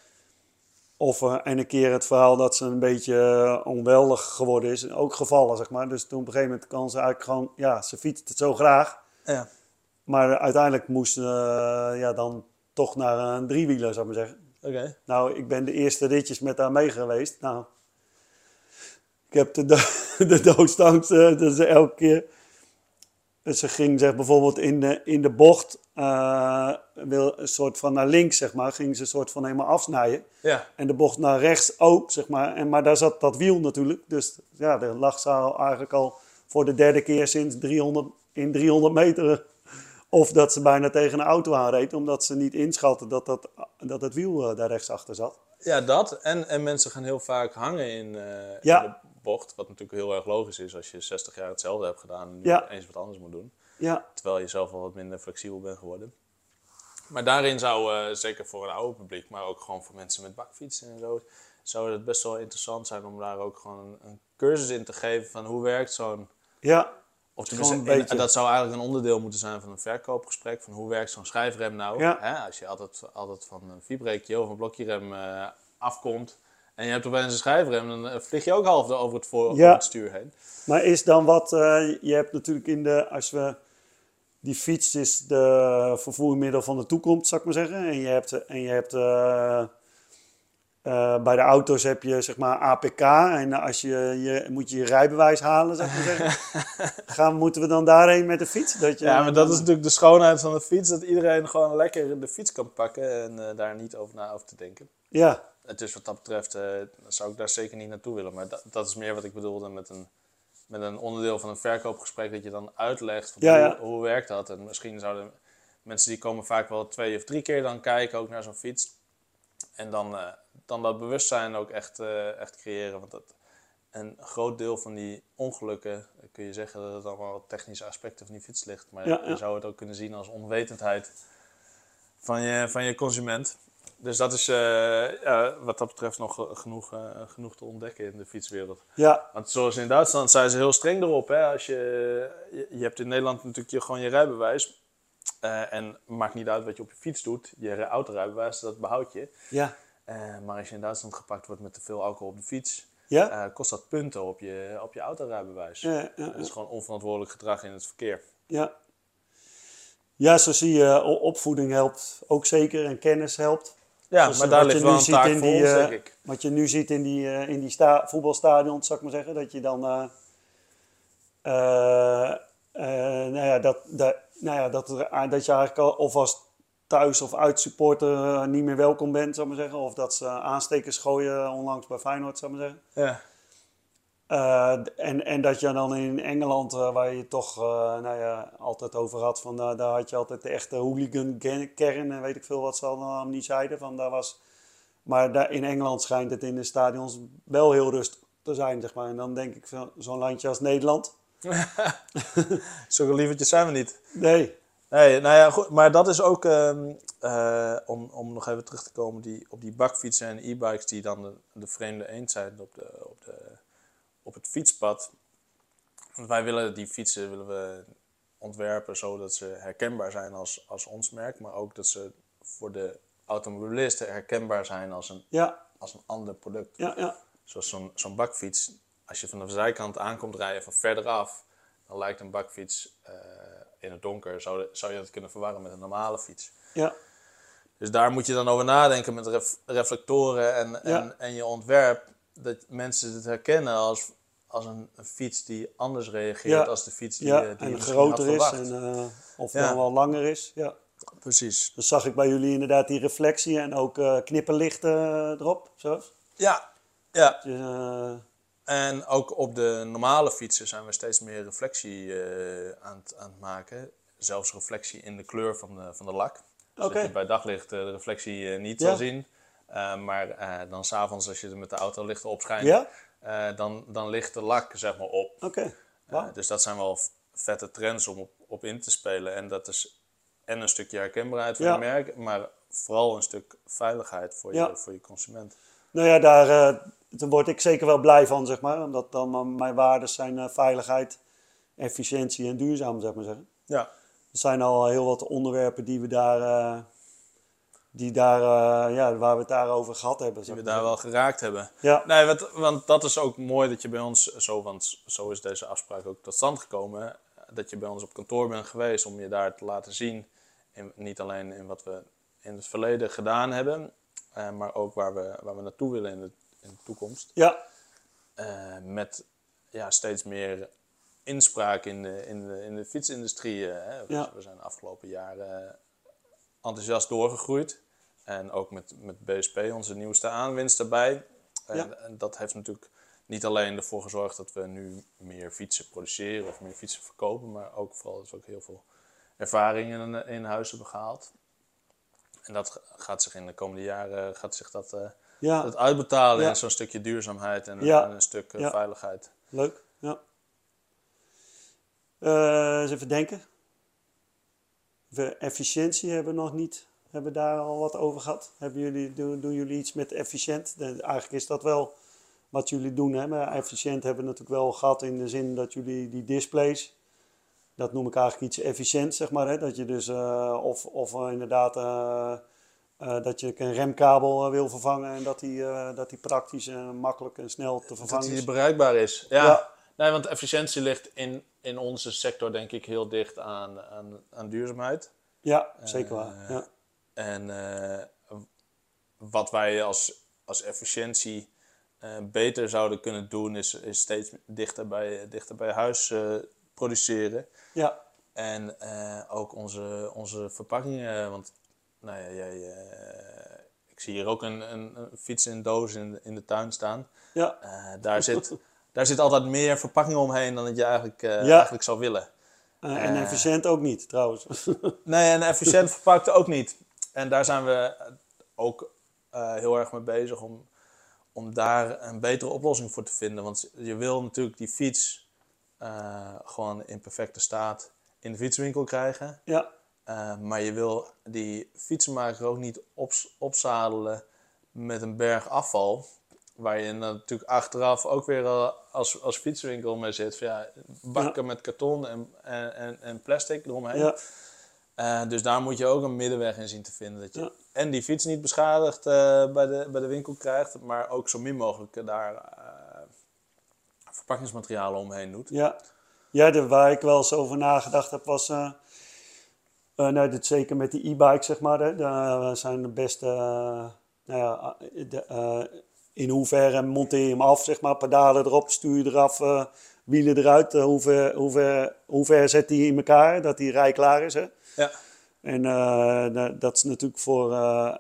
Of eh, en een keer het verhaal dat ze een beetje eh, onweldig geworden is. Ook gevallen, zeg maar. Dus toen op een gegeven moment kan ze eigenlijk gewoon... Ja, ze fietst het zo graag. Ja. Maar uiteindelijk moest ze eh, ja, dan toch naar een driewieler, zou ik maar zeggen. Oké. Nou, ik ben de eerste ritjes met haar mee geweest. Nou, ik heb de, do- de doodstangst. eh, dus elke keer... Dus ze ging zeg, bijvoorbeeld in de, in de bocht... eh, wil een soort van naar links, zeg maar. Ging ze een soort van helemaal afsnijden. Ja. En de bocht naar rechts ook, zeg maar. En, maar daar zat dat wiel natuurlijk. Dus ja, daar lag ze al eigenlijk al voor de derde keer sinds 300, in 300 meter. Of dat ze bijna tegen een auto aanreed, omdat ze niet inschatte dat, dat, dat het wiel eh, daar rechts achter zat. ja, dat. En, en mensen gaan heel vaak hangen in, eh, Ja. in de Wat natuurlijk heel erg logisch is als je 60 jaar hetzelfde hebt gedaan en nu Ja. eens wat anders moet doen. Ja, Terwijl je zelf al wat minder flexibel bent geworden. Maar daarin zou, eh, zeker voor een oude publiek, maar ook gewoon voor mensen met bakfietsen en zo, zou het best wel interessant zijn om daar ook gewoon een, een cursus in te geven van hoe werkt zo'n ja, Of een beetje. dat zou eigenlijk een onderdeel moeten zijn van een verkoopgesprek. Van hoe werkt zo'n schijfrem nou? Ja. Hè, als je altijd, altijd van een vibreekje of een blokjerem eh, afkomt. En je hebt opeens een schijfrem, dan eh, vlieg je ook half over het, voor, over het stuur heen. Maar is dan wat, eh, je hebt natuurlijk in de, als we, die fiets is de vervoermiddel van de toekomst, zou ik maar zeggen. En je hebt, en je hebt eh, bij de auto's heb je zeg maar APK. En als je, je moet je je rijbewijs halen, zou ik maar zeggen. Gaan, moeten we dan daarheen met de fiets? Dat je, Ja, maar dat is natuurlijk de schoonheid van de fiets. Dat iedereen gewoon lekker de fiets kan pakken en daar niet over na hoeft te denken. Ja, Het is wat dat betreft, eh, zou ik daar zeker niet naartoe willen. Maar dat, dat is meer wat ik bedoelde met een, met een onderdeel van een verkoopgesprek. Dat je dan uitlegt Ja, hoe, werkt dat. En misschien zouden mensen die komen vaak wel twee of drie keer dan kijken ook naar zo'n fiets. En dan, eh, dan dat bewustzijn ook echt, eh, echt creëren. Want dat, een groot deel van die ongelukken, kun je zeggen dat het allemaal technische aspecten van die fiets ligt. Maar ja. je zou het ook kunnen zien als onwetendheid van je, van je consument. Dus dat is eh, wat dat betreft nog eh, genoeg, eh, genoeg te ontdekken in de fietswereld. Ja, Want zoals in Duitsland zijn ze heel streng erop. Hè? Als je, je, hebt in Nederland natuurlijk je, gewoon je rijbewijs. Eh, en maakt niet uit wat je op je fiets doet. Je autorijbewijs, dat behoud je. ja, maar als je in Duitsland gepakt wordt met te veel alcohol op de fiets, ja. kost dat punten op je, op je autorijbewijs. Ja, Dat is gewoon onverantwoordelijk gedrag in het verkeer. Ja. Ja, zo zie je, opvoeding helpt ook zeker en kennis helpt. Ja, Zoals, maar eh, daar wat je ligt nu wel een ziet taak in voor die, ons, eh, denk ik. Wat je nu ziet in die, eh, in die sta voetbalstadions, zou ik maar zeggen, dat je dan, eh, nou ja, dat, dat, nou ja, dat, er- dat je eigenlijk al, of als thuis of uit supporter niet meer welkom bent, zou ik maar zeggen. Of dat ze aanstekers gooien onlangs bij Feyenoord, zou ik maar zeggen. Ja. Eh, en, en dat je dan in Engeland, eh, waar je toch eh, nou ja, altijd over had, van, daar had je altijd de echte hooligan-kern en weet ik veel wat ze allemaal niet zeiden. Van, daar was, maar daar, in Engeland schijnt het in de stadions wel heel rustig te zijn, zeg maar. En dan denk ik van zo'n landje als Nederland. Zulke lievertjes zijn we niet. Nee, Nee, nou ja, goed. Maar dat is ook, ehm, eh, om, om nog even terug te komen die, op die bakfietsen en e-bikes die dan de, de vreemde eend zijn op, de, op, de, op het fietspad. Want wij willen die fietsen willen we ontwerpen zodat ze herkenbaar zijn als, als ons merk. Maar ook dat ze voor de automobilisten herkenbaar zijn als een, ja, als een ander product. ja, ja. Zoals zo'n zo'n bakfiets. Als je van de zijkant aankomt rijden van verderaf, dan lijkt een bakfiets eh, in het donker, zou, zou je dat kunnen verwarren met een normale fiets. ja. Dus daar moet je dan over nadenken met ref- reflectoren en, en, en je ontwerp. Dat mensen het herkennen als, als een, een fiets die anders reageert als de fiets die, eh, die en groter is en eh, of dan wel langer is. Ja. Precies. Dan zag ik bij jullie inderdaad die reflectie en ook knipperlichten eh, erop. Zo. Ja, ja. Eh, En ook op de normale fietsen zijn we steeds meer reflectie aan, het, aan het maken. Zelfs reflectie in de kleur van de, van de lak. Oké. je bij daglicht de reflectie niet Ja. zal zien. Maar dan s'avonds als je er met de auto lichten op schijnt, Ja? Eh, dan, dan ligt de lak zeg maar op. Oké. Eh, dus dat zijn wel vette trends om op, op in te spelen. En dat is en een stukje herkenbaarheid voor Ja. je merk, maar vooral een stuk veiligheid voor je, voor je consument. Nou ja, daar, eh, daar word ik zeker wel blij van, zeg maar. Omdat dan mijn waarden zijn veiligheid, efficiëntie en duurzaam, zeg maar zeggen. Ja, Er zijn al heel wat onderwerpen die we daar, die daar eh, ja, waar we het daarover gehad hebben. die we daar wel geraakt hebben. Ja, Nee, want, want dat is ook mooi dat je bij ons, zo, want zo is deze afspraak ook tot stand gekomen, dat je bij ons op kantoor bent geweest om je daar te laten zien. In, niet alleen in wat we in het verleden gedaan hebben, eh, maar ook waar we, waar we naartoe willen in de, in de toekomst. ja, Eh, met ja, steeds meer inspraak in de, in de, in de fietsindustrie. Hè. We, Ja. we zijn de afgelopen jaren enthousiast doorgegroeid. En ook met, met BSP, onze nieuwste aanwinst erbij. En, Ja. en dat heeft natuurlijk niet alleen ervoor gezorgd dat we nu meer fietsen produceren of meer fietsen verkopen, maar ook vooral dat we ook heel veel ervaringen in, in huis hebben gehaald. En dat ga- gaat zich in de komende jaren gaat zich dat, eh, ja. dat uitbetalen Ja. in zo'n stukje duurzaamheid en, Ja. en een stuk eh, Ja. veiligheid. leuk. Ja. Eh, eens even denken. We efficiëntie hebben we nog niet. Hebben we daar al wat over gehad? Hebben jullie, doen, doen jullie iets met efficiënt? De- eigenlijk is dat wel wat jullie doen. Hè? Maar efficiënt hebben we natuurlijk wel gehad in de zin dat jullie die displays, dat noem ik eigenlijk iets efficiënt, zeg maar. Hè? Dat je dus, eh, of, of eh, inderdaad, eh, dat je een remkabel wil vervangen en dat die, dat die praktisch en makkelijk en snel te Dat vervangen die is. bereikbaar is. Ja. Ja. Nee, want efficiëntie ligt in, in onze sector denk ik heel dicht aan, aan, aan duurzaamheid. Ja, zeker waar. Ja. En eh, wat wij als, als efficiëntie eh, beter zouden kunnen doen, is, is steeds dichter bij, dichter bij huis eh, produceren. Ja, En ook onze, onze verpakkingen, want nou ja, jij, ik zie hier ook een, een, een fiets in doos in, in de tuin staan. ja, daar, zit, daar zit altijd meer verpakking omheen dan dat je eigenlijk, Ja. eigenlijk zou willen. En efficiënt ook niet trouwens. Nee, en efficiënt verpakt ook niet. En daar zijn we ook eh, heel erg mee bezig om, om daar een betere oplossing voor te vinden. Want je wil natuurlijk die fiets eh, gewoon in perfecte staat in de fietswinkel krijgen. ja, Eh, maar je wil die fietsenmaker ook niet opzadelen met een berg afval. Waar je natuurlijk achteraf ook weer als, als fietswinkel mee zit. Van ja, bakken met karton en, en, en, en plastic eromheen. Ja, Eh, dus daar moet je ook een middenweg in zien te vinden. Dat je Ja. en die fiets niet beschadigd eh, bij, de, bij de winkel krijgt, maar ook zo min mogelijk eh, daar eh, verpakkingsmaterialen omheen doet. ja. ja de, waar ik wel eens over nagedacht heb was... nou, dit zeker met die e-bike, zeg maar. Hè, daar zijn de beste... nou ja, de, in hoeverre monteer je hem af, zeg maar. Pedalen erop, stuur je eraf, wielen eruit. hoe, ver, hoe, ver, hoe ver zet hij in elkaar, dat hij rijklaar is, hè? Ja, En eh, nou, dat is natuurlijk voor eh,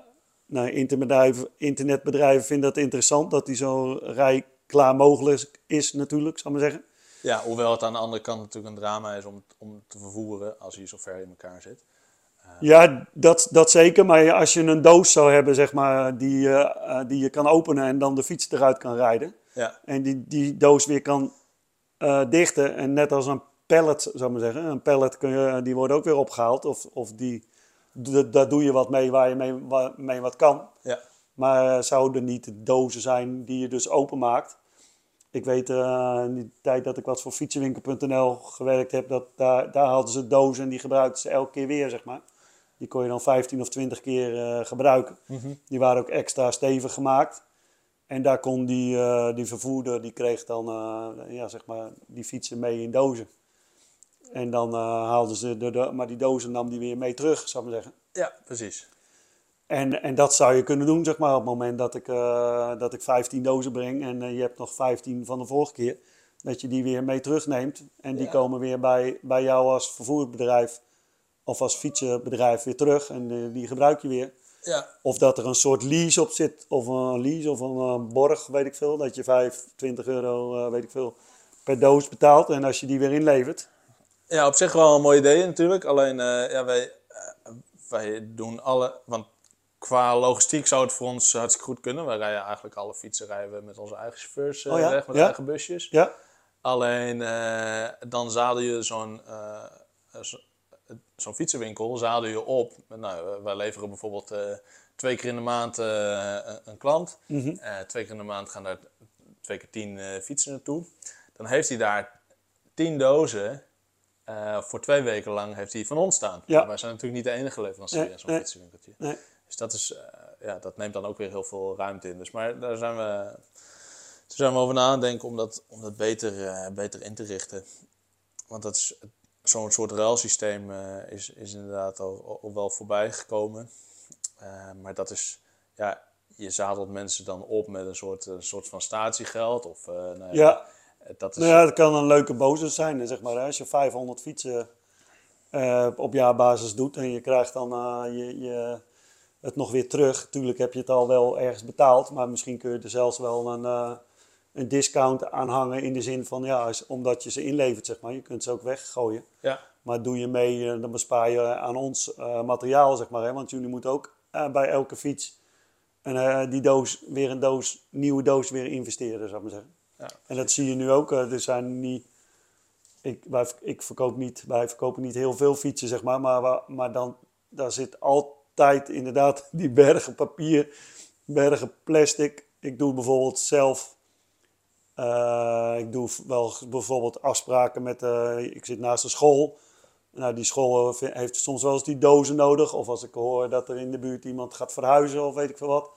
nou, internetbedrijven, internetbedrijven vinden dat interessant, dat die zo rijklaar mogelijk is natuurlijk, zal ik maar zeggen. ja, hoewel het aan de andere kant natuurlijk een drama is om, om te vervoeren als hij zo ver in elkaar zit. Ja, dat, dat zeker, maar als je een doos zou hebben, zeg maar, die, eh, eh, die je kan openen en dan de fiets eruit kan rijden. Ja, En die, die doos weer kan eh, dichten en net als een pallet, zou ik maar zeggen, een pallet kun je, die wordt ook weer opgehaald of, of die, daar doe je wat mee waar je mee, wa- mee wat kan. ja, Maar eh, zouden niet dozen zijn die je dus openmaakt. Ik weet eh, in die tijd dat ik wat voor fietsenwinkel.nl gewerkt heb, dat daar, daar hadden ze dozen en die gebruikten ze elke keer weer, zeg maar. Die kon je dan 15 of 20 keer eh, gebruiken. Die waren ook extra stevig gemaakt. En daar kon die, die vervoerder, die kreeg dan ja, zeg maar, die fietsen mee in dozen. En dan eh, haalden ze, de, de, maar die dozen nam die weer mee terug, zou ik maar zeggen. ja, precies. En, en dat zou je kunnen doen, zeg maar, op het moment dat ik, eh, dat ik 15 dozen breng en eh, je hebt nog 15 van de vorige keer. Dat je die weer mee terugneemt en die Ja. komen weer bij, bij jou als vervoerbedrijf of als fietsenbedrijf weer terug en die gebruik je weer. Ja, Of dat er een soort lease op zit, of een lease of een borg, weet ik veel. Dat je 25 euro, weet ik veel, per doos betaalt en als je die weer inlevert. Ja, op zich wel een mooi idee natuurlijk. Alleen eh, ja, wij, eh, wij doen alle. Want qua logistiek zou het voor ons hartstikke goed kunnen. Wij rijden eigenlijk alle fietsen rijden we met onze eigen chauffeurs eh, Oh ja? weg, met Ja. eigen busjes. Ja, Alleen dan zadel je zo'n zo- zo'n fietsenwinkel zadel je op. Nou, wij leveren bijvoorbeeld twee keer in de maand een- klant. Mhm. Twee keer in de maand gaan daar twee keer tien fietsen naartoe. Dan heeft hij daar tien dozen. Eh, voor twee weken lang heeft hij van ons staan. Ja. Wij zijn natuurlijk niet de enige leverancier Nee, in zo'n nee. fietsenwinkeltje. nee. Dus dat, is, eh, ja, dat neemt dan ook weer heel veel ruimte in. Dus, maar daar zijn we, daar zijn we over na aan denken om dat, om dat beter, eh, beter in te richten. Want dat is zo'n soort ruilsysteem is, is inderdaad al, al wel voorbij gekomen. Maar dat is, ja, je zadelt mensen dan op met een soort, een soort van statiegeld. Of, nou ja, Ja. Dat is, Nou ja, dat kan een leuke bonus zijn. Zeg maar, als je 500 fietsen eh, op jaarbasis doet en je krijgt dan eh, je, je, het nog weer terug. Tuurlijk heb je het al wel ergens betaald, maar misschien kun je er zelfs wel een, eh, een discount aan hangen. In de zin van, ja, omdat je ze inlevert, zeg maar. Je kunt ze ook weggooien. ja, Maar doe je mee, dan bespaar je aan ons materiaal, zeg maar. Hè? Want jullie moeten ook bij elke fiets en, die doos, weer een doos, nieuwe doos weer investeren, zou ik maar zeggen. Ja. En dat zie je nu ook. eh, Er zijn niet, ik, wij, ik verkoop niet, wij verkopen niet heel veel fietsen, zeg maar. Maar, maar dan, daar zit altijd inderdaad die bergen papier, bergen plastic. Ik doe bijvoorbeeld zelf, eh, ik doe wel bijvoorbeeld afspraken met, eh, ik zit naast een school. Nou, die school heeft soms wel eens die dozen nodig. Of als ik hoor dat er in de buurt iemand gaat verhuizen of weet ik veel wat.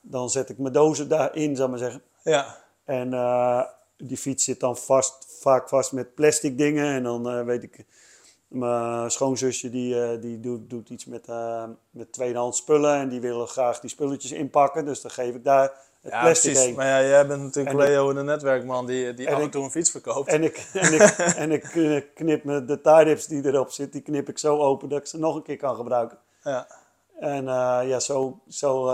Dan zet ik mijn dozen daarin, zou ik maar zeggen. ja, En eh, die fiets zit dan vast, vaak vast met plastic dingen. En dan eh, weet ik, mijn schoonzusje die, eh, die doet, doet iets met, met tweedehands spullen. En die willen graag die spulletjes inpakken. Dus dan geef ik daar het ja plastic precies. heen. Maar ja, jij bent natuurlijk En Leo, de netwerkman, die, die En af en toe een fiets verkoopt. En ik, en ik, en ik knip me de tie-dips die erop zit, die knip ik zo open dat ik ze nog een keer kan gebruiken. ja. En ja, zo, zo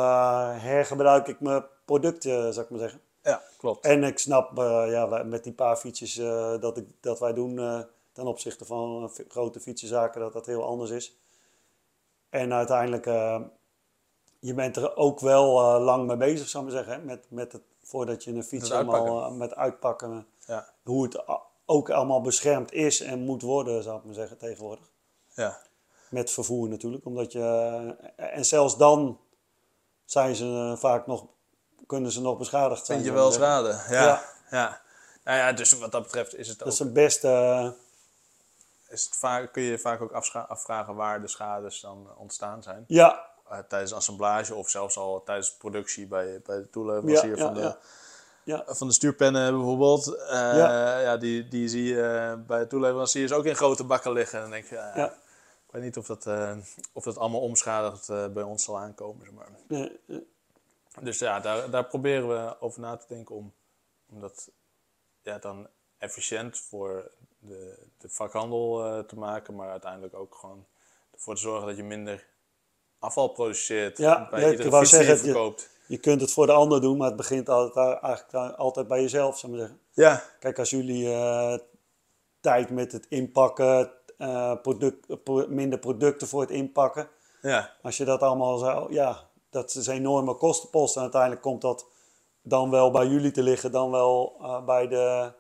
hergebruik ik mijn producten, zou ik maar zeggen. Ja, klopt. En ik snap eh, ja, met die paar fietsjes eh, dat, ik, dat wij doen eh, ten opzichte van grote fietsenzaken, dat dat heel anders is. En uiteindelijk, eh, je bent er ook wel lang mee bezig, zou ik maar zeggen. Hè? Met, met het, voordat je een fiets eh, met uitpakken, Ja, hoe het ook allemaal beschermd is en moet worden, zou ik maar zeggen, tegenwoordig. ja. met vervoer natuurlijk. Omdat je, en zelfs dan zijn ze vaak nog, kunnen ze nog beschadigd zijn. Vind je wel raden? Ja. Ja. ja. Nou ja, dus wat dat betreft is het ook, Dat is een beste, eh, is het vaak, kun je je vaak ook afvragen waar de schades dan ontstaan zijn. ja, Eh, tijdens assemblage of zelfs al tijdens productie bij, bij de toeleverancier Ja, van, de, ja. Ja. van de stuurpennen bijvoorbeeld. Eh, Ja. ja. die, die zie je eh, bij de toeleveranciers ook in grote bakken liggen. En dan denk je, ja, Ja. ik weet niet of dat, eh, of dat allemaal omschadigd eh, bij ons zal aankomen. Zeg maar. Dus ja, daar, daar proberen we over na te denken om, om dat ja, dan efficiënt voor de, de vakhandel eh, te maken, maar uiteindelijk ook gewoon ervoor te zorgen dat je minder afval produceert Ja, bij iedere fiets die je zeggen, je- verkoopt. je kunt het voor de ander doen, maar het begint altijd, eigenlijk altijd bij jezelf, zou ik maar zeggen. Ja, Kijk, als jullie eh, tijd met het inpakken, eh, product, minder producten voor het inpakken, ja, als je dat allemaal zou, ja, dat is een enorme kostenpost. En uiteindelijk komt dat dan wel bij jullie te liggen, dan wel eh, bij, de,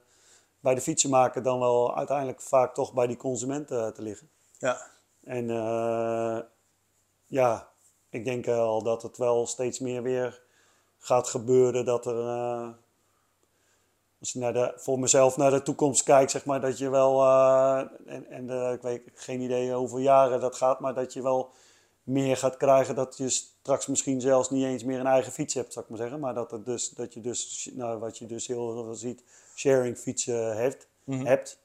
bij de fietsenmaker, dan wel uiteindelijk vaak toch bij die consumenten te liggen. ja, En eh, ja, ik denk al dat het wel steeds meer weer gaat gebeuren dat er, eh, als je naar de, voor mezelf naar de toekomst kijkt, zeg maar, dat je wel, eh, en, en eh, ik weet geen idee hoeveel jaren dat gaat, maar dat je wel meer gaat krijgen dat je straks misschien zelfs niet eens meer een eigen fiets hebt, zou ik maar zeggen. Maar dat, het dus, dat je dus, nou, wat je dus heel veel ziet, sharing fietsen hebt. hebt.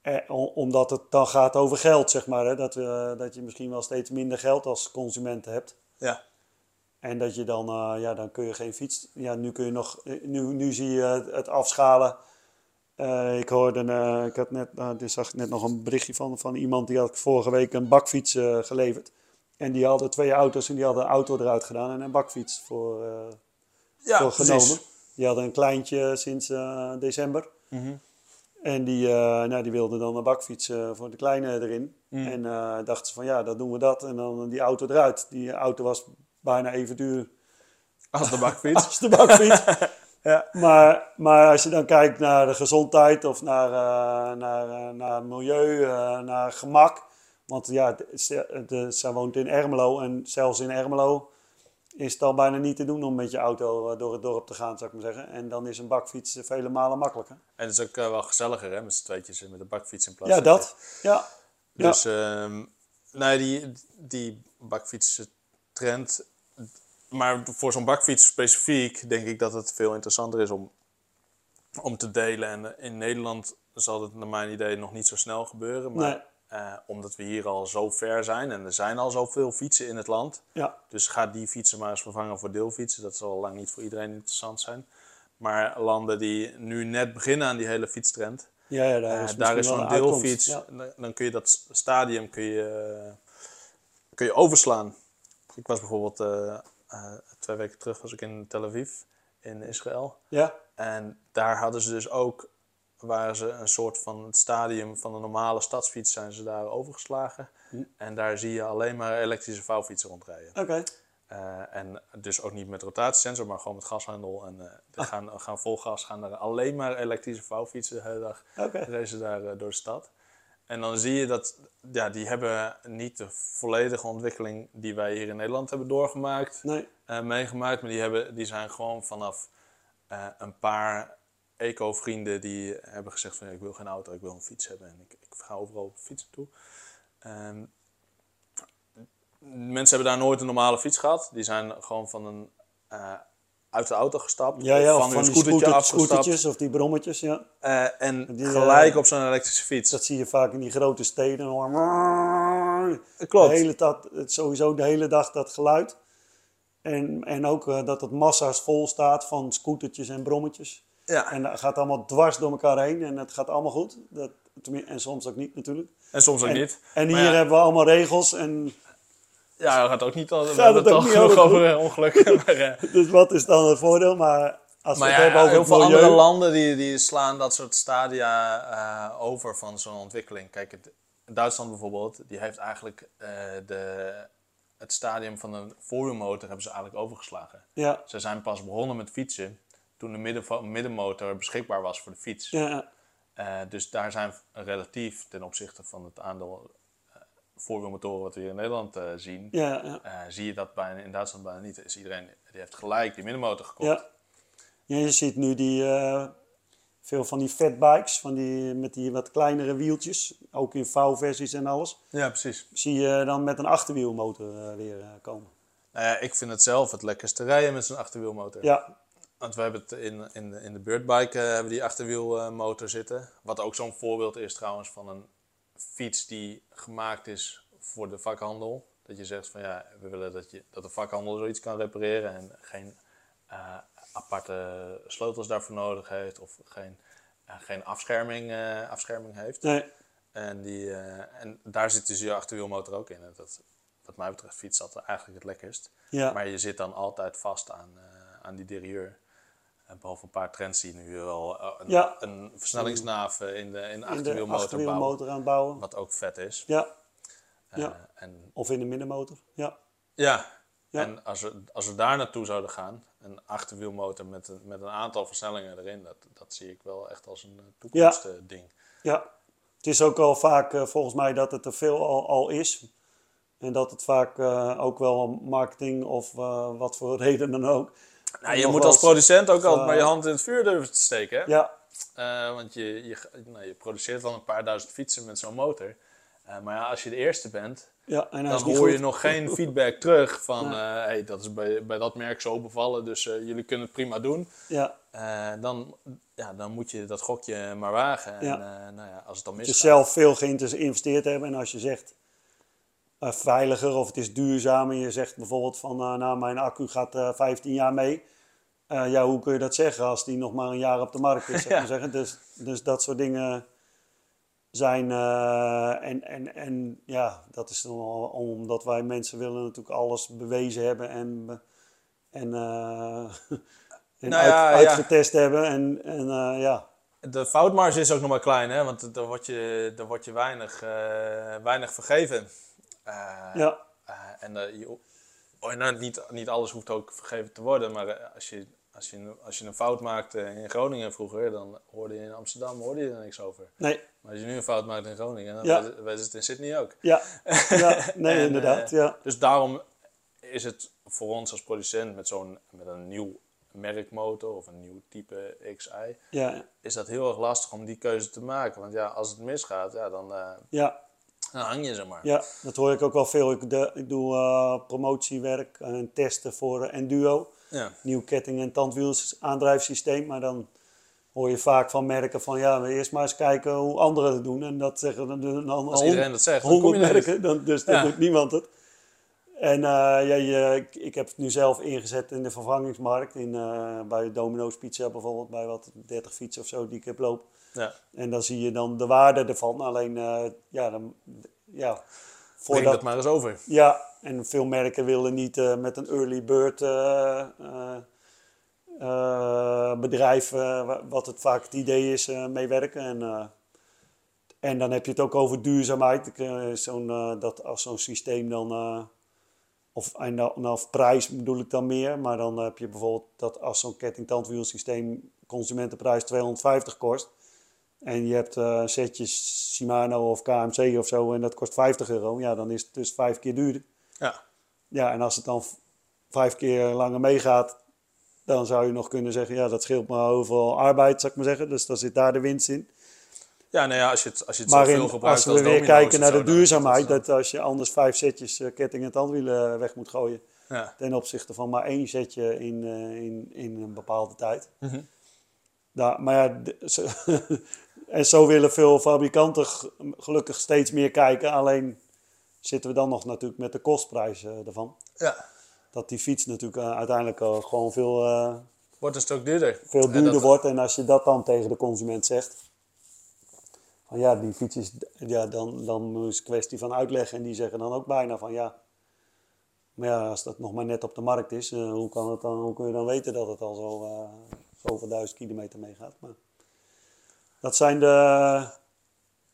Eh, omdat het dan gaat over geld, zeg maar. Hè? Dat, eh, dat je misschien wel steeds minder geld als consument hebt. ja, En dat je dan, eh, ja, dan kun je geen fiets. Ja, nu kun je nog, eh, nu, nu zie je het afschalen. Eh, ik hoorde, eh, ik had net, uh, dus zag net nog een berichtje van, van iemand die had vorige week een bakfiets geleverd. En die hadden twee auto's en die hadden een auto eruit gedaan en een bakfiets voor, ja voor precies. genomen. Die hadden een kleintje sinds december. Mhm. En die, nou, die wilden dan een bakfiets voor de kleine erin. Mm. En dachten ze van ja, dan doen we dat. En dan die auto eruit. Die auto was bijna even duur Als de bakfiets. als de bakfiets. ja. maar, maar als je dan kijkt naar de gezondheid of naar, eh, naar, eh, naar milieu, eh, naar gemak. Want ja, de, ze, de, zij woont in Ermelo en zelfs in Ermelo is het al bijna niet te doen om met je auto door het dorp te gaan, zou ik maar zeggen. En dan is een bakfiets vele malen makkelijker. En het is ook wel gezelliger hè, met z'n tweetjes met de bakfiets in plaats Ja, dat. Ja. Dus ehm nee, die, die bakfietstrend. Maar voor zo'n bakfiets specifiek denk ik dat het veel interessanter is om, om te delen. En in Nederland zal het naar mijn idee nog niet zo snel gebeuren. Maar Nee. eh, omdat we hier al zo ver zijn en er zijn al zoveel fietsen in het land. Ja. Dus ga die fietsen maar eens vervangen voor deelfietsen. Dat zal lang niet voor iedereen interessant zijn. Maar landen die nu net beginnen aan die hele fietstrend. Ja, ja, daar Eh, is, daar zo'n deelfiets. Ja. Dan- kun je dat stadium kun je, kun je overslaan. Ik was bijvoorbeeld eh, eh, twee weken terug was ik in Tel Aviv in Israël. Ja? En daar hadden ze dus ook, waren ze een soort van het stadium van de normale stadsfiets zijn ze daar overgeslagen. Hm. En daar zie je alleen maar elektrische vouwfietsen rondrijden. Oké. Eh, en dus ook niet met rotatiesensor, maar gewoon met gashandel. En er gaan, gaan vol gas, gaan er alleen maar elektrische vouwfietsen de hele dag Oké. racen daar door de stad. En dan zie je dat, ja, die hebben niet de volledige ontwikkeling die wij hier in Nederland hebben doorgemaakt, Nee. eh, meegemaakt. Maar die, hebben, die zijn gewoon vanaf eh, een paar eco-vrienden die hebben gezegd van ja, ik wil geen auto, ik wil een fiets hebben. En ik, ik ga overal op fietsen toe. Ehm, mensen hebben daar nooit een normale fiets gehad. Die zijn gewoon van een, eh, uit de auto gestapt. Ja, ja, of of van, die scooter, scootertjes of die brommetjes, ja. eh, en Die, eh, gelijk op zo'n elektrische fiets. Dat zie je vaak in die grote steden. hoor. Klopt. De hele dag, het- sowieso de hele dag dat geluid. En, en ook eh, dat het massa's vol staat van scootertjes en brommetjes. Ja. En dat gaat allemaal dwars door elkaar heen en het gaat allemaal goed. Dat, en soms ook niet natuurlijk. En soms ook En, niet. en hier ja, hebben we allemaal regels. En, Ja, dat gaat ook niet altijd. We Gaat het toch niet over ongelukken. maar, eh, dus wat is dan het voordeel? Maar als we maar het ja, hebben over heel het veel milieu... andere landen die, die slaan dat soort stadia eh, over van zo'n ontwikkeling. Kijk, het, Duitsland bijvoorbeeld, die heeft eigenlijk eh, de, het stadium van een voorwielmotor hebben ze eigenlijk overgeslagen. Ja, Ze zijn pas begonnen met fietsen toen de midden, middenmotor beschikbaar was voor de fiets. ja, Eh, dus daar zijn relatief ten opzichte van het aandeel voorwielmotoren wat we hier in Nederland eh, zien, Ja, ja. eh, zie je dat bijna, in Duitsland bijna niet. Is iedereen die heeft gelijk die middenmotor gekocht. Ja. ja, je ziet nu die, eh, veel van die fatbikes, van die, met die wat kleinere wieltjes, ook in V-versies en alles. Ja, precies. Zie je dan met een achterwielmotor weer komen. Nou ik vind het zelf het lekkerste rijden met zo'n achterwielmotor. Ja, Want we hebben het in, in, de- in de beurtbike eh, hebben die achterwielmotor zitten. Wat ook zo'n voorbeeld is trouwens van een fiets die gemaakt is voor de vakhandel. Dat je zegt van ja, we willen dat, je, dat de vakhandel zoiets kan repareren en geen eh, aparte sleutels daarvoor nodig heeft of geen, eh, geen afscherming, eh, afscherming heeft. nee, En, die, en daar zit dus je achterwielmotor ook in. En dat, wat mij betreft fietst dat eigenlijk het lekkerst. ja, Maar je zit dan altijd vast aan, aan die derieur. En behalve een paar trends die nu wel eh, een, Ja. een versnellingsnaaf eh, in de, in de achterwielmotor bouwen. achterwielmotor aan het bouwen. Wat ook vet is. Ja, Eh, Ja. en, of in de middenmotor. Ja, ja. Ja. en als, we, als we daar naartoe zouden gaan, een achterwielmotor met, een- met een aantal versnellingen erin, dat, dat zie ik wel echt als een toekomstding. ja. Het is ook al vaak eh, volgens mij dat het er veel al, al is. En dat het vaak eh, ook wel marketing of eh, wat voor reden dan ook. Nou, je moet als producent ook altijd eh, maar je hand in het vuur durven te steken. Hè? Ja, Eh, want je, je, nou, je produceert wel een paar duizend fietsen met zo'n motor. Eh, maar ja, als je de eerste bent, ja en dan hoor je nog geen feedback terug van... Hey, dat is bij, bij dat merk zo bevallen, dus jullie kunnen het prima doen. Ja, dan, ja, dan moet je dat gokje maar wagen. En Ja. nou ja, als het dan je misgaat... zelf veel geïnvesteerd hebben. En als je zegt eh, veiliger of het is duurzamer. Je zegt bijvoorbeeld van eh, nou mijn accu gaat eh 15 jaar mee. Ja, hoe kun je dat zeggen als die nog maar een jaar op de markt is? Zeg Ja. maar zeggen. Dus, dus dat soort dingen zijn. en, en, en ja, dat is dan omdat wij mensen willen natuurlijk alles bewezen hebben en, en, en Nou ja, uit- ja. uitgetest hebben. En, en ja, De foutmarge is ook nog maar klein, hè? want daar wordt je, daar wordt je weinig, weinig vergeven. Eh, ja, Eh, en eh, je, oh, nou, niet, niet alles hoeft ook vergeven te worden, maar als, je, als, je, als je een fout maakte in Groningen vroeger, dan hoorde je in Amsterdam hoorde je er niks over. nee, Maar als je nu een fout maakt in Groningen, dan Ja. zitten in Sydney ook. ja, ja nee, En, inderdaad. ja. Dus daarom is het voor ons als producent met zo'n met een nieuw merkmotor of een nieuw type XI, Ja, is dat heel erg lastig om die keuze te maken. Want ja, als het misgaat, ja, dan, ja, dan hang je ze maar. ja, dat hoor ik ook wel veel. Ik, de, ik doe eh, promotiewerk en testen voor Enduro. Ja. Nieuw ketting- en tandwielsaandrijfsysteem. Maar dan hoor je vaak van merken van ja, we eerst maar eens kijken hoe anderen het doen. En dat zeggen dan, dan, dan Als iedereen dat zegt, dan honderd er niet. merken. Dan, dus dan Ja. doet niemand het. En eh, ja, je, ik, ik heb het nu zelf ingezet in de vervangingsmarkt. In, eh, bij Domino's Pizza bijvoorbeeld, bij wat 30 fietsen of zo die ik heb lopen. Ja. En dan zie je dan de waarde ervan. Alleen, eh, ja, dan, ja, Breng voordat, dat maar eens over. ja, en veel merken willen niet eh, met een early bird eh, bedrijf, wa- wat het vaak het idee is, meewerken. En, en dan heb je het ook over duurzaamheid. Zo'n, dat als zo'n systeem dan, of, en dan, nou, of prijs bedoel ik dan meer, maar dan heb je bijvoorbeeld dat als zo'n ketting-tandwielsysteem consumentenprijs 250 kost. En je hebt eh setjes Shimano of KMC of zo en dat kost 50 euro. Ja, dan is het dus vijf keer duurder. Ja. Ja, en als het dan vijf keer langer meegaat, dan zou je nog kunnen zeggen, ja, dat scheelt maar hoeveel arbeid, zou ik maar zeggen. Dus dan zit daar de winst in. Ja, nou ja, als je het, als je het Maar zoveel in, gebruikt als we als weer domino, kijken naar de duurzaamheid, dat- als je anders vijf setjes eh, ketting en tandwielen weg moet gooien, Ja. ten opzichte van maar één setje in, eh, in, in een bepaalde tijd. Mhm. Nou, maar ja, en zo willen veel fabrikanten gelukkig steeds meer kijken. Alleen zitten we dan nog natuurlijk met de kostprijs eh, ervan. ja, Dat die fiets natuurlijk eh, uiteindelijk al gewoon veel, eh, wordt een stuk duurder. veel En duurder dat- wordt. En als je dat dan tegen de consument zegt. Van ja, die fiets is, ja, dan, dan is het kwestie van uitleggen. En die zeggen dan ook bijna van ja. Maar ja, als dat nog maar net op de markt is, eh, hoe, kan het dan, hoe kun je dan weten dat het al zo, eh, zoveel duizend kilometer meegaat? Maar dat zijn de,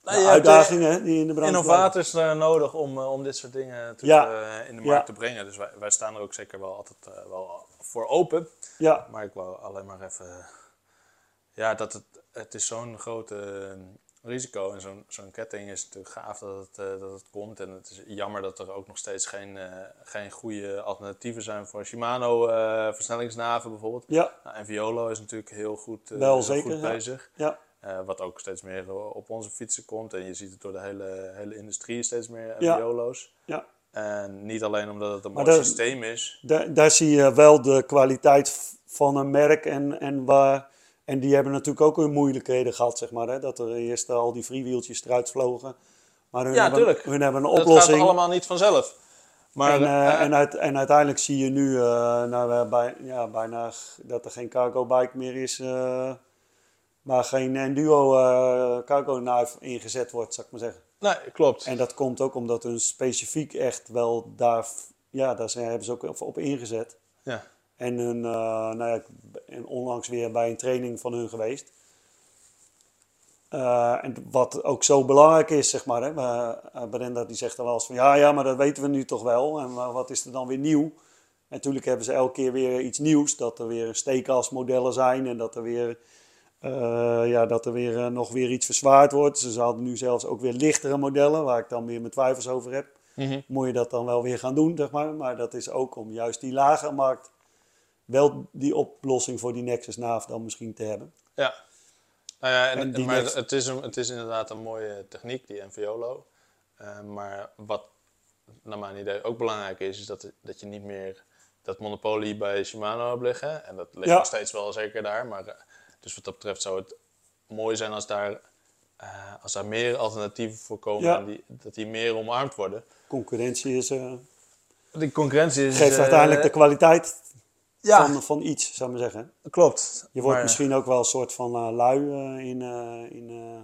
Nou, uitdagingen hè, die in de eh, branche Innovators eh, nodig om, eh, om dit soort dingen Ja. eh, in de Ja. markt te brengen. Dus wij, wij staan er ook zeker wel altijd eh, wel voor open. Ja, Maar ik wou alleen maar even... Ja, dat het, het is zo'n grote risico. En zo'n zo'n ketting is natuurlijk gaaf dat het, eh, dat het komt. En het is jammer dat er ook nog steeds geen, eh, geen goede alternatieven zijn voor Shimano eh, versnellingsnaven bijvoorbeeld. Ja, Nou, en Violo is natuurlijk heel goed, eh, Wel zeker, goed ja. bezig. ja, Eh, wat ook steeds meer op onze fietsen komt. En je ziet het door de hele, hele industrie steeds meer Ja. Violo's. ja. En niet alleen omdat het een Maar mooi systeem is. Daar, daar zie je wel de kwaliteit van een merk en, en waar... En die hebben natuurlijk ook hun moeilijkheden gehad, zeg maar. Hè? Dat er eerst al die freewheeltjes eruit vlogen. Maar hun, Ja, hebben, tuurlijk. hun hebben een Dat gaat oplossing. allemaal niet vanzelf. Maar en, eh, eh, en, uit, en uiteindelijk zie je nu nou, bij, ja, bijna dat er geen cargo bike meer is, waar geen enduro eh cargo knife ingezet wordt, zou ik maar zeggen. nee, klopt. En dat komt ook omdat hun specifiek echt wel daar, ja, daar zijn, hebben ze ook op, ingezet. Ja. En, hun, eh, nou ja, ik ben onlangs weer bij een training van hun geweest. En wat ook zo belangrijk is, zeg maar. Hè, maar, Brenda die zegt dan wel eens van ja, ja, maar dat weten we nu toch wel. En maar wat is er dan weer nieuw? En natuurlijk hebben ze elke keer weer iets nieuws. Dat er weer steekasmodellen zijn en dat er weer, ja, dat er weer eh, nog weer iets verzwaard wordt. Ze hadden nu zelfs ook weer lichtere modellen, waar ik dan weer mijn twijfels over heb. Mhm. Moet je dat dan wel weer gaan doen, zeg maar. Maar dat is ook om juist die lage markt wel die oplossing voor die Nexus Nav dan misschien te hebben. Ja. Nou ja, en, En die maar het, is een, het is inderdaad een mooie techniek, die NVOLO. Eh, maar wat naar mijn idee ook belangrijk is, is dat, dat je niet meer dat monopolie bij Shimano hebt liggen. En dat ligt Ja. nog steeds wel zeker daar. Maar, eh, dus wat dat betreft zou het mooi zijn als daar, eh, als daar meer alternatieven voor komen. Ja. En die, dat die meer omarmd worden. Concurrentie is, eh, Die concurrentie is... geeft eh, uiteindelijk de kwaliteit ja, van, van iets, zou ik maar zeggen. klopt. Je wordt Maar- misschien ook wel een soort van eh, lui eh, in, eh, in, eh,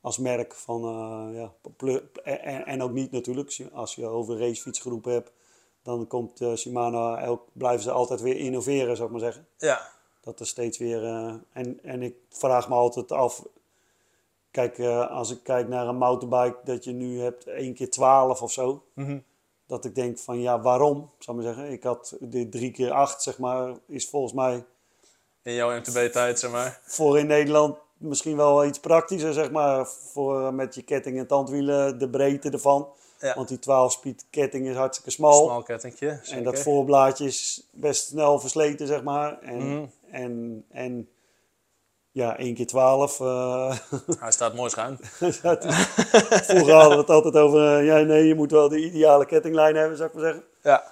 als merk van, eh, ja, en, ook niet natuurlijk. Als je over racefietsgroepen hebt, dan komt eh, Shimano, elk, blijven ze altijd weer innoveren, zou ik maar zeggen. Ja, Dat er steeds weer. eh, en, en ik vraag me altijd af. Kijk, eh, als ik kijk naar een mountainbike dat je nu hebt 1 keer 12 of zo. Mhm. Dat ik denk van ja, waarom? Zou ik maar zeggen. Ik had de 3 keer 8 zeg maar, is volgens mij in jouw MTB-tijd, zeg maar. voor in Nederland misschien wel iets praktischer, zeg maar. Voor eh, met je ketting en tandwielen, de breedte ervan. Ja. Want die 12-speed ketting is hartstikke smal. Smal kettingje, En dat voorblaadje is best snel versleten, zeg maar. En, Mhm. En, en ja, 1 keer 12. eh, Hij staat mooi schuin. vroeger hadden we het altijd over, eh, ja nee, je moet wel de ideale kettinglijn hebben, zou ik maar zeggen. Ja.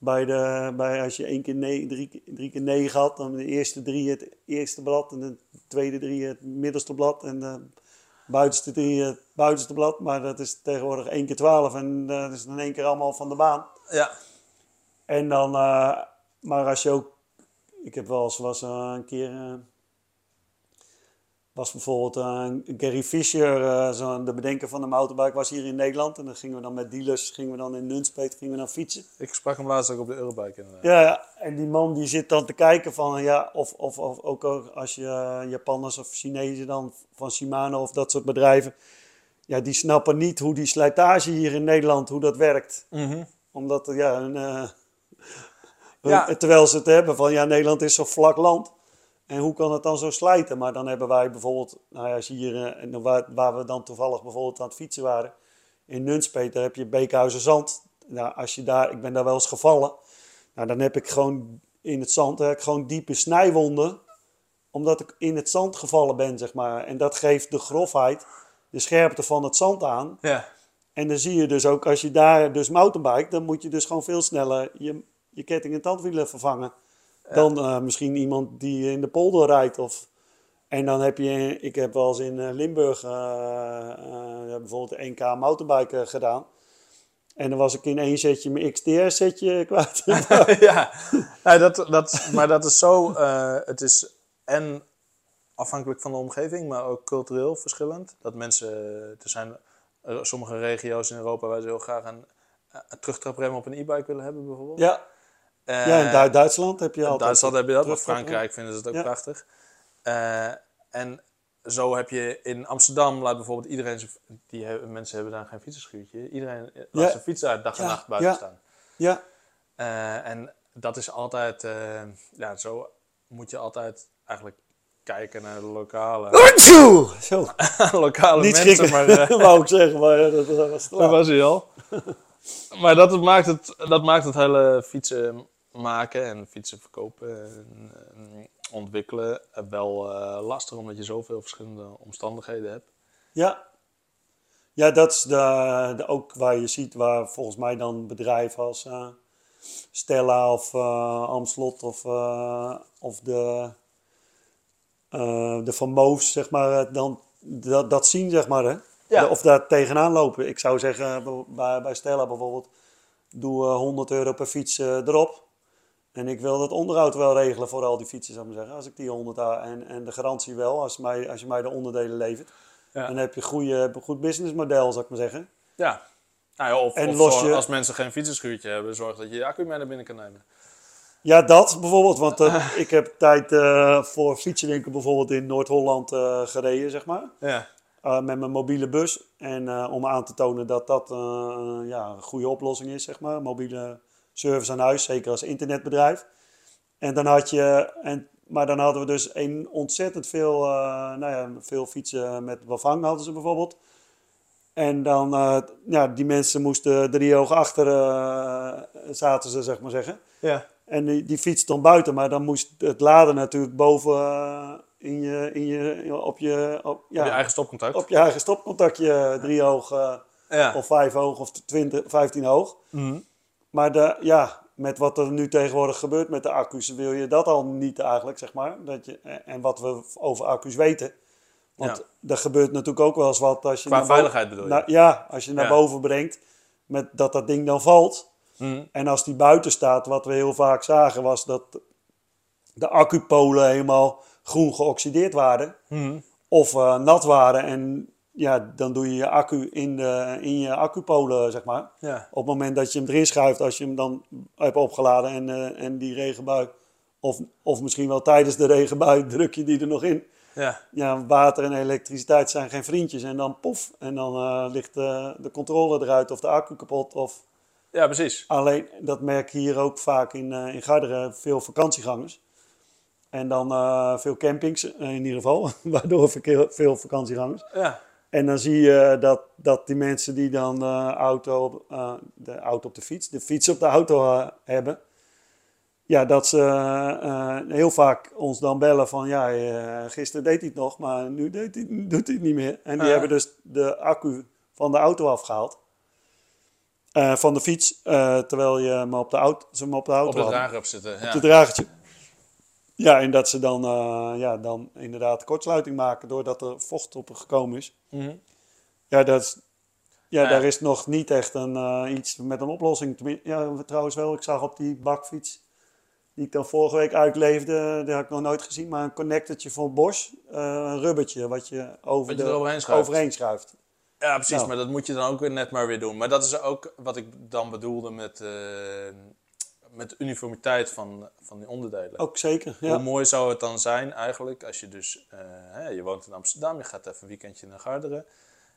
Bij de, bij, als je één keer nee, drie, keer- drie keer negen had, dan de eerste drie het eerste blad en de tweede drie het middelste blad en de buitenste drie het buitenste blad. Maar dat is tegenwoordig één keer twaalf en eh, dat is in één keer allemaal van de baan. Ja. En dan, eh, maar als je ook, ik heb wel eens was eh, een keer, eh, was bijvoorbeeld eh, Gary Fisher, zo, de bedenker van de mountainbike, was hier in Nederland. En dan gingen we dan met dealers, gingen we dan in Nunspeet, gingen we dan fietsen. Ik sprak hem laatst ook op de Eurobike inderdaad. Ja, ja, en die man die zit dan te kijken van, ja, of, of, of ook als je Japanners of Chinezen dan van Shimano of dat soort bedrijven, ja, die snappen niet hoe die slijtage hier in Nederland, hoe dat werkt Mhm. omdat ja, hun, Ja. terwijl ze het hebben van ja, Nederland is zo'n vlak land. En hoe kan het dan zo slijten? Maar dan hebben wij bijvoorbeeld, nou ja, als je hier, eh, waar, waar we dan toevallig bijvoorbeeld aan het fietsen waren, in Nunspeet, daar heb je Beekhuizen Zand. Nou, als je daar, ik ben daar wel eens gevallen, nou, dan heb ik gewoon in het zand heb ik gewoon diepe snijwonden, omdat ik in het zand gevallen ben, zeg maar. En dat geeft de grofheid, de scherpte van het zand aan. Ja. En dan zie je dus ook, als je daar dus mountainbike, dan moet je dus gewoon veel sneller je, je ketting en tandwielen vervangen. Dan eh, misschien iemand die in de polder rijdt. Of, en dan heb je, ik heb wel eens in eh, Limburg eh, eh, bijvoorbeeld een 1K mountainbike gedaan. En dan was ik in één setje mijn XTR-setje kwijt. ja, ja dat, dat, maar dat is zo. het is en afhankelijk van de omgeving, maar ook cultureel verschillend. Dat mensen, er zijn sommige regio's in Europa waar ze heel graag een, een terugtraprem op een e-bike willen hebben, bijvoorbeeld. ja, ja, in Du- Duitsland heb je in altijd. Duitsland heb je dat, maar. Frankrijk vinden ze het ook Ja. prachtig. Eh, en zo heb je in Amsterdam, laat bijvoorbeeld iedereen, die hebben, mensen hebben daar geen fietsenschuurtje. Iedereen eh, laat Ja. zijn fiets uit dag en Ja, nacht buiten ja. staan. Ja, Eh, en dat is altijd, eh, ja, zo moet je altijd eigenlijk kijken naar de lokale, Achoo! Zo, lokale niet mensen. schrikken, Maar, eh, wou ik zeggen, maar dat, dat was laat. was hij al. maar dat, maakt het, dat maakt het hele fietsen maken en fietsen verkopen en, en ontwikkelen wel eh, lastig, omdat je zoveel verschillende omstandigheden hebt. Ja. Ja, dat is de, de, ook waar je ziet waar volgens mij dan bedrijven als eh, Stella of eh Amslot of, eh, of de, eh, de Van Moos, zeg maar, eh, dan dat, dat zien, zeg maar. Hè? Ja. Of daar tegenaan lopen. Ik zou zeggen, bij- bij, Stella bijvoorbeeld, doe eh, 100 euro per fiets eh, erop. En ik wil het onderhoud wel regelen voor al die fietsen, zou ik maar zeggen. Als ik die 100 a- en, en de garantie wel, als, mij, als je mij de onderdelen levert. Ja. Dan heb je een goede, een goed businessmodel, zou ik maar zeggen. Ja. Nou ja, of, En of los zorg- je- als mensen geen fietsenschuurtje hebben, zorg dat je je accu mee naar binnen kan nemen. Ja, dat bijvoorbeeld. Want eh, ik heb tijd eh, voor fietsenwinkel bijvoorbeeld in Noord-Holland eh, gereden, zeg maar. Ja. Met mijn mobiele bus. En om aan te tonen dat dat ja, een goede oplossing is, zeg maar. Mobiele service aan huis, zeker als internetbedrijf. En dan had je, en, maar dan hadden we dus een ontzettend veel, eh, nou ja, veel fietsen met Wavang hadden ze bijvoorbeeld. En dan, eh, ja, die mensen moesten drie ogen achter, eh, zaten ze, zeg maar zeggen. Ja. En die, die fiets stond buiten, maar dan moest het laden natuurlijk boven in je, in je, op, je, op, ja, Op je eigen stopcontact. op je eigen stopcontactje, drie hoog eh, ja. of vijf hoog of 20, 15 hoog. Mhm. Maar de, ja, met wat er nu tegenwoordig gebeurt met de accu's, wil je dat al niet eigenlijk, zeg maar. Dat je, en wat we over accu's weten. Want er gebeurt natuurlijk ook wel eens wat als je... Qua veiligheid bedoel je? Ja, als je naar Ja. boven brengt, met dat dat ding dan valt. Mhm. En als die buiten staat, wat we heel vaak zagen, was dat de accupolen helemaal groen geoxideerd waren. Mhm. Of eh, nat waren. En ja, dan doe je je accu in, de, in je accupolen, zeg maar. Ja. Op het moment dat je hem erin schuift, als je hem dan hebt opgeladen en, eh, en die regenbui, of, of misschien wel tijdens de regenbui, druk je die er nog in. Ja. Ja, water en elektriciteit zijn geen vriendjes. En dan poef, en dan eh, ligt eh, de controle eruit of de accu kapot. Of ja, precies. Alleen, dat merk je hier ook vaak in, eh, in Garderen, veel vakantiegangers. En dan veel campings, in ieder geval, waardoor verkeer- veel vakantiegangers. Ja. En dan zie je dat, dat die mensen die dan de auto, op- eh, de auto op de fiets, de fiets op de auto eh, hebben, ja, dat ze eh, heel vaak ons dan bellen van, ja, eh, gisteren deed hij het nog, maar nu deed hij, doet hij het niet meer. En die Ah. hebben dus de accu van de auto afgehaald. Eh, van de fiets, eh, terwijl je hem op de auto, ze hem op de auto Op drager op zitten. Ja. Op dragertje. Ja, en dat ze dan, eh, ja, dan inderdaad kortsluiting maken doordat er vocht op gekomen is. Mhm. Ja, dat is, ja, Ja. daar is nog niet echt een, eh, iets met een oplossing. Ja, trouwens wel, ik zag op die bakfiets die ik dan vorige week uitleefde, die had ik nog nooit gezien, maar een connectortje van Bosch, eh, een rubbertje wat je over Wat je de, schuift. overheen schuift. Ja, precies, Nou. maar dat moet je dan ook weer net maar weer doen. Maar dat is ook wat ik dan bedoelde met, met de uniformiteit van, van die onderdelen. Ook zeker, Hoe ja. mooi zou het dan zijn eigenlijk als je dus, eh, hè, je woont in Amsterdam, je gaat even een weekendje naar Garderen.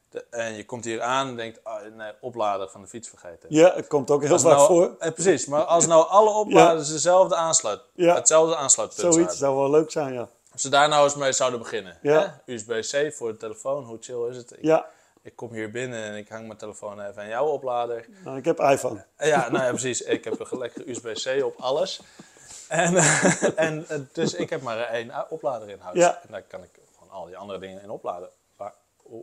De- en je komt hier aan en denkt, ah, nee, oplader van de fiets vergeten. Ja, het komt ook heel vaak nou- voor. eh, precies, maar als nou alle opladers dezelfde aansluit, Ja. hetzelfde aansluitpunt Zoiets zou wel leuk zijn, ja. Als ze daar nou eens mee zouden beginnen. Ja. USB-C voor de telefoon, hoe chill is het? Ik, Ja, ik kom hier binnen en ik hang mijn telefoon even aan jouw oplader. nou, ik heb iPhone. Ja, nou ja, precies. Ik heb een lekkere USB-C op alles. En, en eh, dus ik heb maar één oplader in huis. Ja. En daar kan ik gewoon al die andere dingen in opladen. Waar,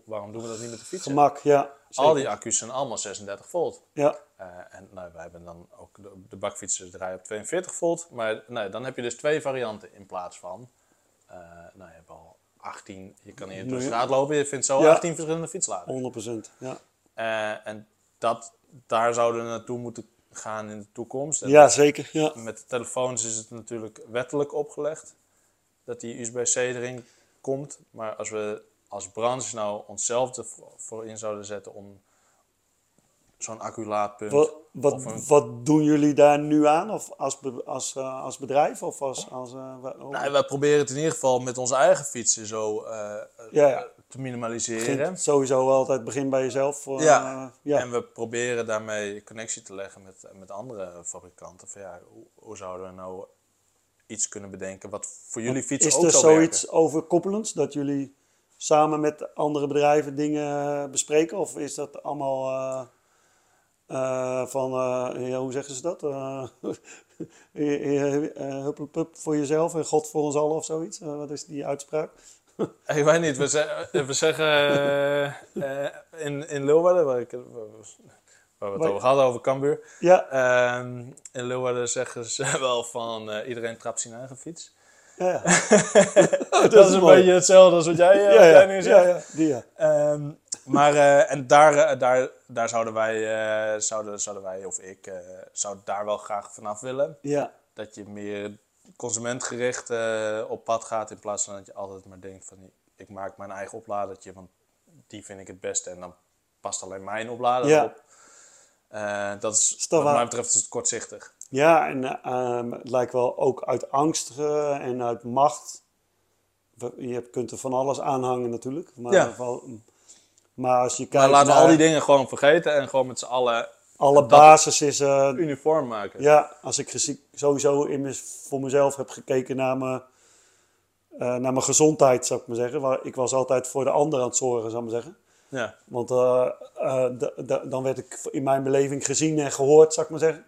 waarom doen we dat niet met de fiets? Gemak, ja. Al die accu's zijn allemaal 36 volt. Ja, Eh, en nou, wij hebben dan ook de, de bakfietsen draaien op 42 volt. Maar nou, dan heb je dus twee varianten in plaats van. eh, nou, je hebt al 18. Je kan hier door de straat lopen. Je vindt zo Ja. 18 verschillende fietsladers. 100%. Ja, Eh, en dat, daar zouden we naartoe moeten gaan in de toekomst. En ja zeker. Ja. Met de telefoons is het natuurlijk wettelijk opgelegd dat die USB-C erin komt. Maar als we als branche nou onszelf ervoor in zouden zetten om zo'n acculaatpunt... Wat, wat, een- wat doen jullie daar nu aan? Of als, be- als, eh, als bedrijf? Of als, als, hoe- Nou, wij proberen het in ieder geval met onze eigen fietsen zo eh, Ja, ja. te minimaliseren. begint sowieso altijd begin bij jezelf. Ja. ja. En we proberen daarmee connectie te leggen met, met andere fabrikanten. Van ja, hoe, hoe zouden we nou iets kunnen bedenken wat voor jullie fiets Is ook er zou zoiets overkoppelends dat jullie samen met andere bedrijven dingen bespreken? Of is dat allemaal eh, van, eh, ja, hoe zeggen ze dat? Eh uh, huppelpup voor jezelf en God voor ons allen of zoiets? Wat is die uitspraak? Ik weet niet, we, ze- we zeggen in, in Leeuwarden, waar, ik, waar we- het over hadden, over Cambuur. Ja, Ehm, in Leeuwarden zeggen ze wel van iedereen trapt zijn eigen fiets. ja, ja. dat, is een mooi. beetje hetzelfde als wat jij, ja, wat ja, jij nu zegt. ja, die ja. Ehm, maar eh, en daar, eh, daar, daar zouden wij, eh, zouden, zouden wij of ik, zou daar wel graag vanaf willen. Ja, Dat je meer consumentgericht op pad gaat in plaats van dat je altijd maar denkt van ik maak mijn eigen opladertje, want die vind ik het beste en dan past alleen mijn oplader Ja. op. Dat is, wat mij betreft is het kortzichtig. ja en eh, ehm, het lijkt wel ook uit angst en uit macht. Je kunt er van alles aanhangen natuurlijk. Maar, Ja. in ieder geval- maar als je kijkt Maar laten we al die dingen gewoon vergeten en gewoon met z'n allen alle basis is... uniform maken. Ja, als ik sowieso in voor mezelf heb gekeken naar mijn, eh, naar mijn gezondheid, zou ik maar zeggen. Waar, ik was altijd voor de ander aan het zorgen, zou ik maar zeggen. Ja. Want eh, eh, dan werd ik in mijn beleving gezien en gehoord, zou ik maar zeggen.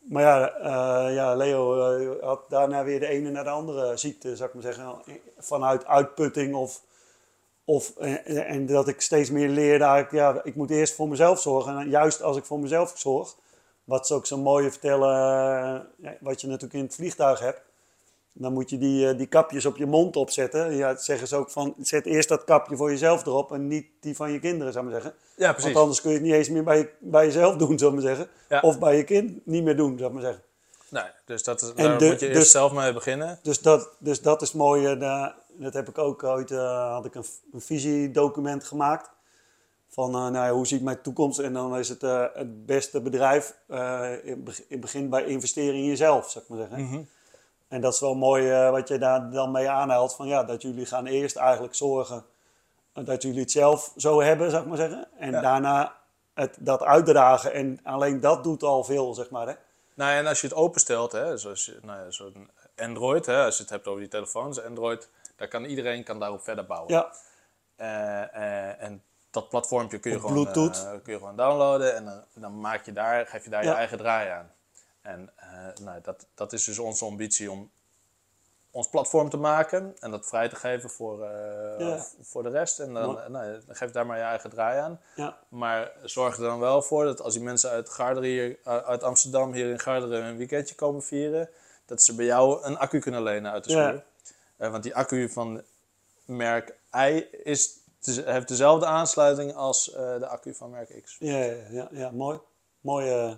Maar ja, ja Leo had daarna weer de ene naar de andere ziekte, zou ik maar zeggen. Vanuit uitputting of... of en, en dat ik steeds meer leerde, eigenlijk, ja, ik moet eerst voor mezelf zorgen. En juist als ik voor mezelf zorg, wat ze ook zo mooi vertellen, eh, ja, wat je natuurlijk in het vliegtuig hebt. Dan moet je die, eh, die kapjes op je mond opzetten. Ja, dat zeggen ze ook van, zet eerst dat kapje voor jezelf erop en niet die van je kinderen, zou ik maar zeggen. ja, precies. Want anders kun je het niet eens meer bij, je, bij jezelf doen, zou ik maar zeggen. Ja. Of bij je kind niet meer doen, zou ik maar zeggen. Nee, dus dat is, daar de- moet je eerst dus- zelf mee beginnen. Dus dat, dus dat is mooi. eh, dat heb ik ook ooit, eh, had ik een, een visiedocument gemaakt. Van, eh, nou ja, hoe ziet mijn toekomst? En dan is het eh, het beste bedrijf, eh in, in begin bij investeren in jezelf, zou ik maar zeggen. Mhm. En dat is wel mooi eh, wat je daar dan mee aanhaalt. Van ja, dat jullie gaan eerst eigenlijk zorgen eh, dat jullie het zelf zo hebben, zou ik maar zeggen. En Ja. daarna het, dat uitdragen. En alleen dat doet al veel, zeg maar. Hè? Nou ja, en als je het openstelt, hè, zoals je, nou ja, zo'n Android, hè, als je het hebt over die telefoons, Android, daar kan iedereen kan daarop verder bouwen. Ja, Eh, eh, en dat platformpje kun je, Op gewoon, eh, kun je gewoon downloaden en dan, dan maak je daar, geef je daar Ja. je eigen draai aan. En eh, nou, dat, dat is dus onze ambitie om ons platform te maken en dat vrij te geven voor, Ja. voor de rest. En dan, Mooi. nou, dan geef daar maar je eigen draai aan. ja, Maar zorg er dan wel voor dat als die mensen uit, Garderen hier, uh, uit Amsterdam hier in Garderen een weekendje komen vieren, dat ze bij jou een accu kunnen lenen uit de Ja. schuur. Eh, want die accu van merk I is, heeft dezelfde aansluiting als eh, de accu van merk X. ja, ja, ja, ja, mooi. Mooi. eh,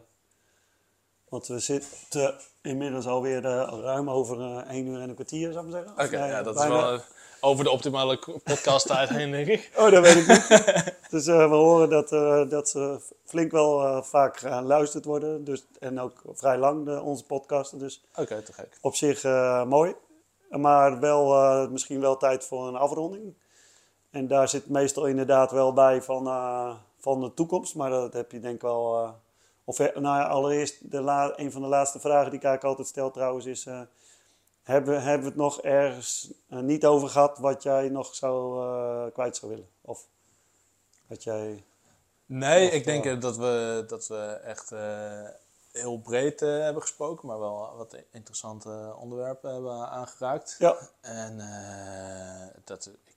want we zitten inmiddels alweer ruim over één uur en een kwartier, zou ik maar zeggen. Oké, ja, dat bijna. is wel over de optimale podcasttijd heen, denk ik. Oh, dat weet ik niet. dus we horen dat, dat ze flink wel vaak geluisterd worden. Dus, en ook vrij lang, de, onze podcasten. Dus Oké, te gek. op zich mooi. Maar wel, eh, misschien wel tijd voor een afronding. En daar zit meestal inderdaad wel bij van, eh, van de toekomst. Maar dat heb je denk ik wel... eh, of, nou ja, allereerst, de la, een van de laatste vragen die ik eigenlijk altijd stel trouwens is... hebben, we- hebben we het nog ergens niet over gehad wat jij nog zou, kwijt zou willen? Of wat jij... Nee, Of, ik denk dat, we, dat we echt heel breed eh, hebben gesproken, maar wel wat interessante onderwerpen hebben aangeraakt. Ja, En eh, dat, ik,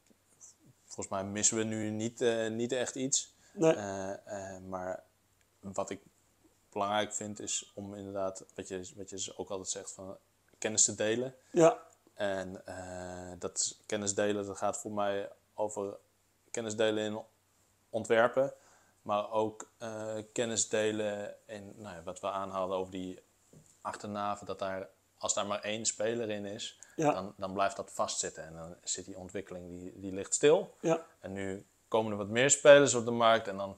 volgens mij missen we nu niet, eh, niet echt iets. nee, maar wat ik belangrijk vind is om inderdaad, wat je, wat je dus ook altijd zegt, van kennis te delen. ja, En dat is- kennis delen, dat gaat voor mij over kennis delen in ontwerpen, maar ook eh, kennis delen in nou ja, wat we aanhaalden over die achternaven, dat daar, als daar maar één speler in is, Ja. dan, dan blijft dat vastzitten en dan zit die ontwikkeling, die, die ligt stil. ja, En nu komen er wat meer spelers op de markt en dan,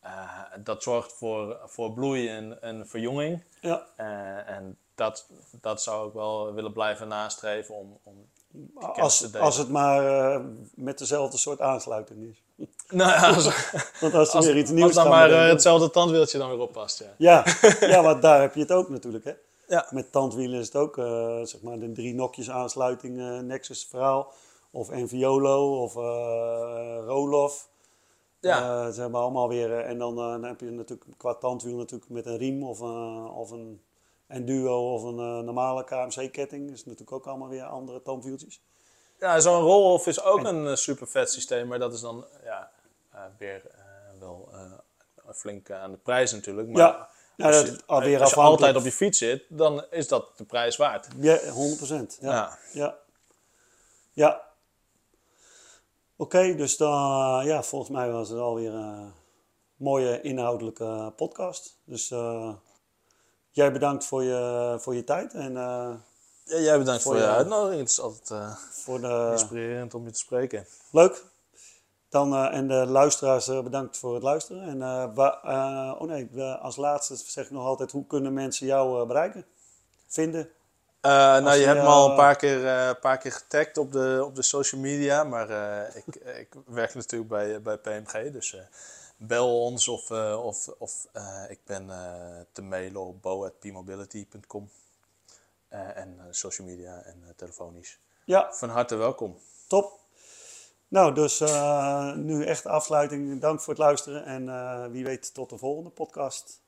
eh, dat zorgt voor, voor bloei en, en verjonging. ja. Eh, en dat, dat zou ik wel willen blijven nastreven om, om Als, als het maar met dezelfde soort aansluiting is. Nou ja, als, Want als er als, weer iets nieuws dan maar eh, hetzelfde tandwieltje dan weer oppast. Ja. Ja, ja, want daar heb je het ook natuurlijk, hè? Ja. Met tandwielen is het ook, eh, zeg maar, de drie nokjes aansluiting, eh, Nexus verhaal. Of Enviolo of Roloff. Ja. Ze hebben allemaal weer, en dan, dan heb je natuurlijk qua tandwiel natuurlijk met een riem of, of een Enduro of een normale KMC-ketting. Dat is natuurlijk ook allemaal weer andere tandwieltjes. Ja, zo'n roll-off is ook een super vet systeem, maar dat is dan weer eh, wel eh, flink aan de prijs natuurlijk. Maar Ja, ja als je, als je afhankelijk. altijd op je fiets zit, dan is dat de prijs waard. Ja, 100%. Ja. Ja. Ja. ja. Oké, dus dan, ja, volgens mij was het alweer een mooie inhoudelijke podcast. Dus eh, jij bedankt voor je, voor je tijd en eh, Ja, jij bedankt voor, Voor je je- uitnodiging. Het is altijd eh, voor de... inspirerend om je te spreken. Leuk. Dan, eh, en de luisteraars eh, bedankt voor het luisteren. En eh, wa- oh nee, als laatste zeg ik nog altijd, hoe kunnen mensen jou bereiken? Vinden? Nou, je je, hebt me al een paar keer, een paar keer getagd op de, op de social media, maar ik, ik werk natuurlijk bij, bij PMG, dus bel ons of, of, of ik ben te mailen op bo.pmobility.com en social media en telefonisch. Ja, Van harte welkom. top. Nou, dus eh, nu echt afsluiting. Dank voor het luisteren en eh, wie weet tot de volgende podcast.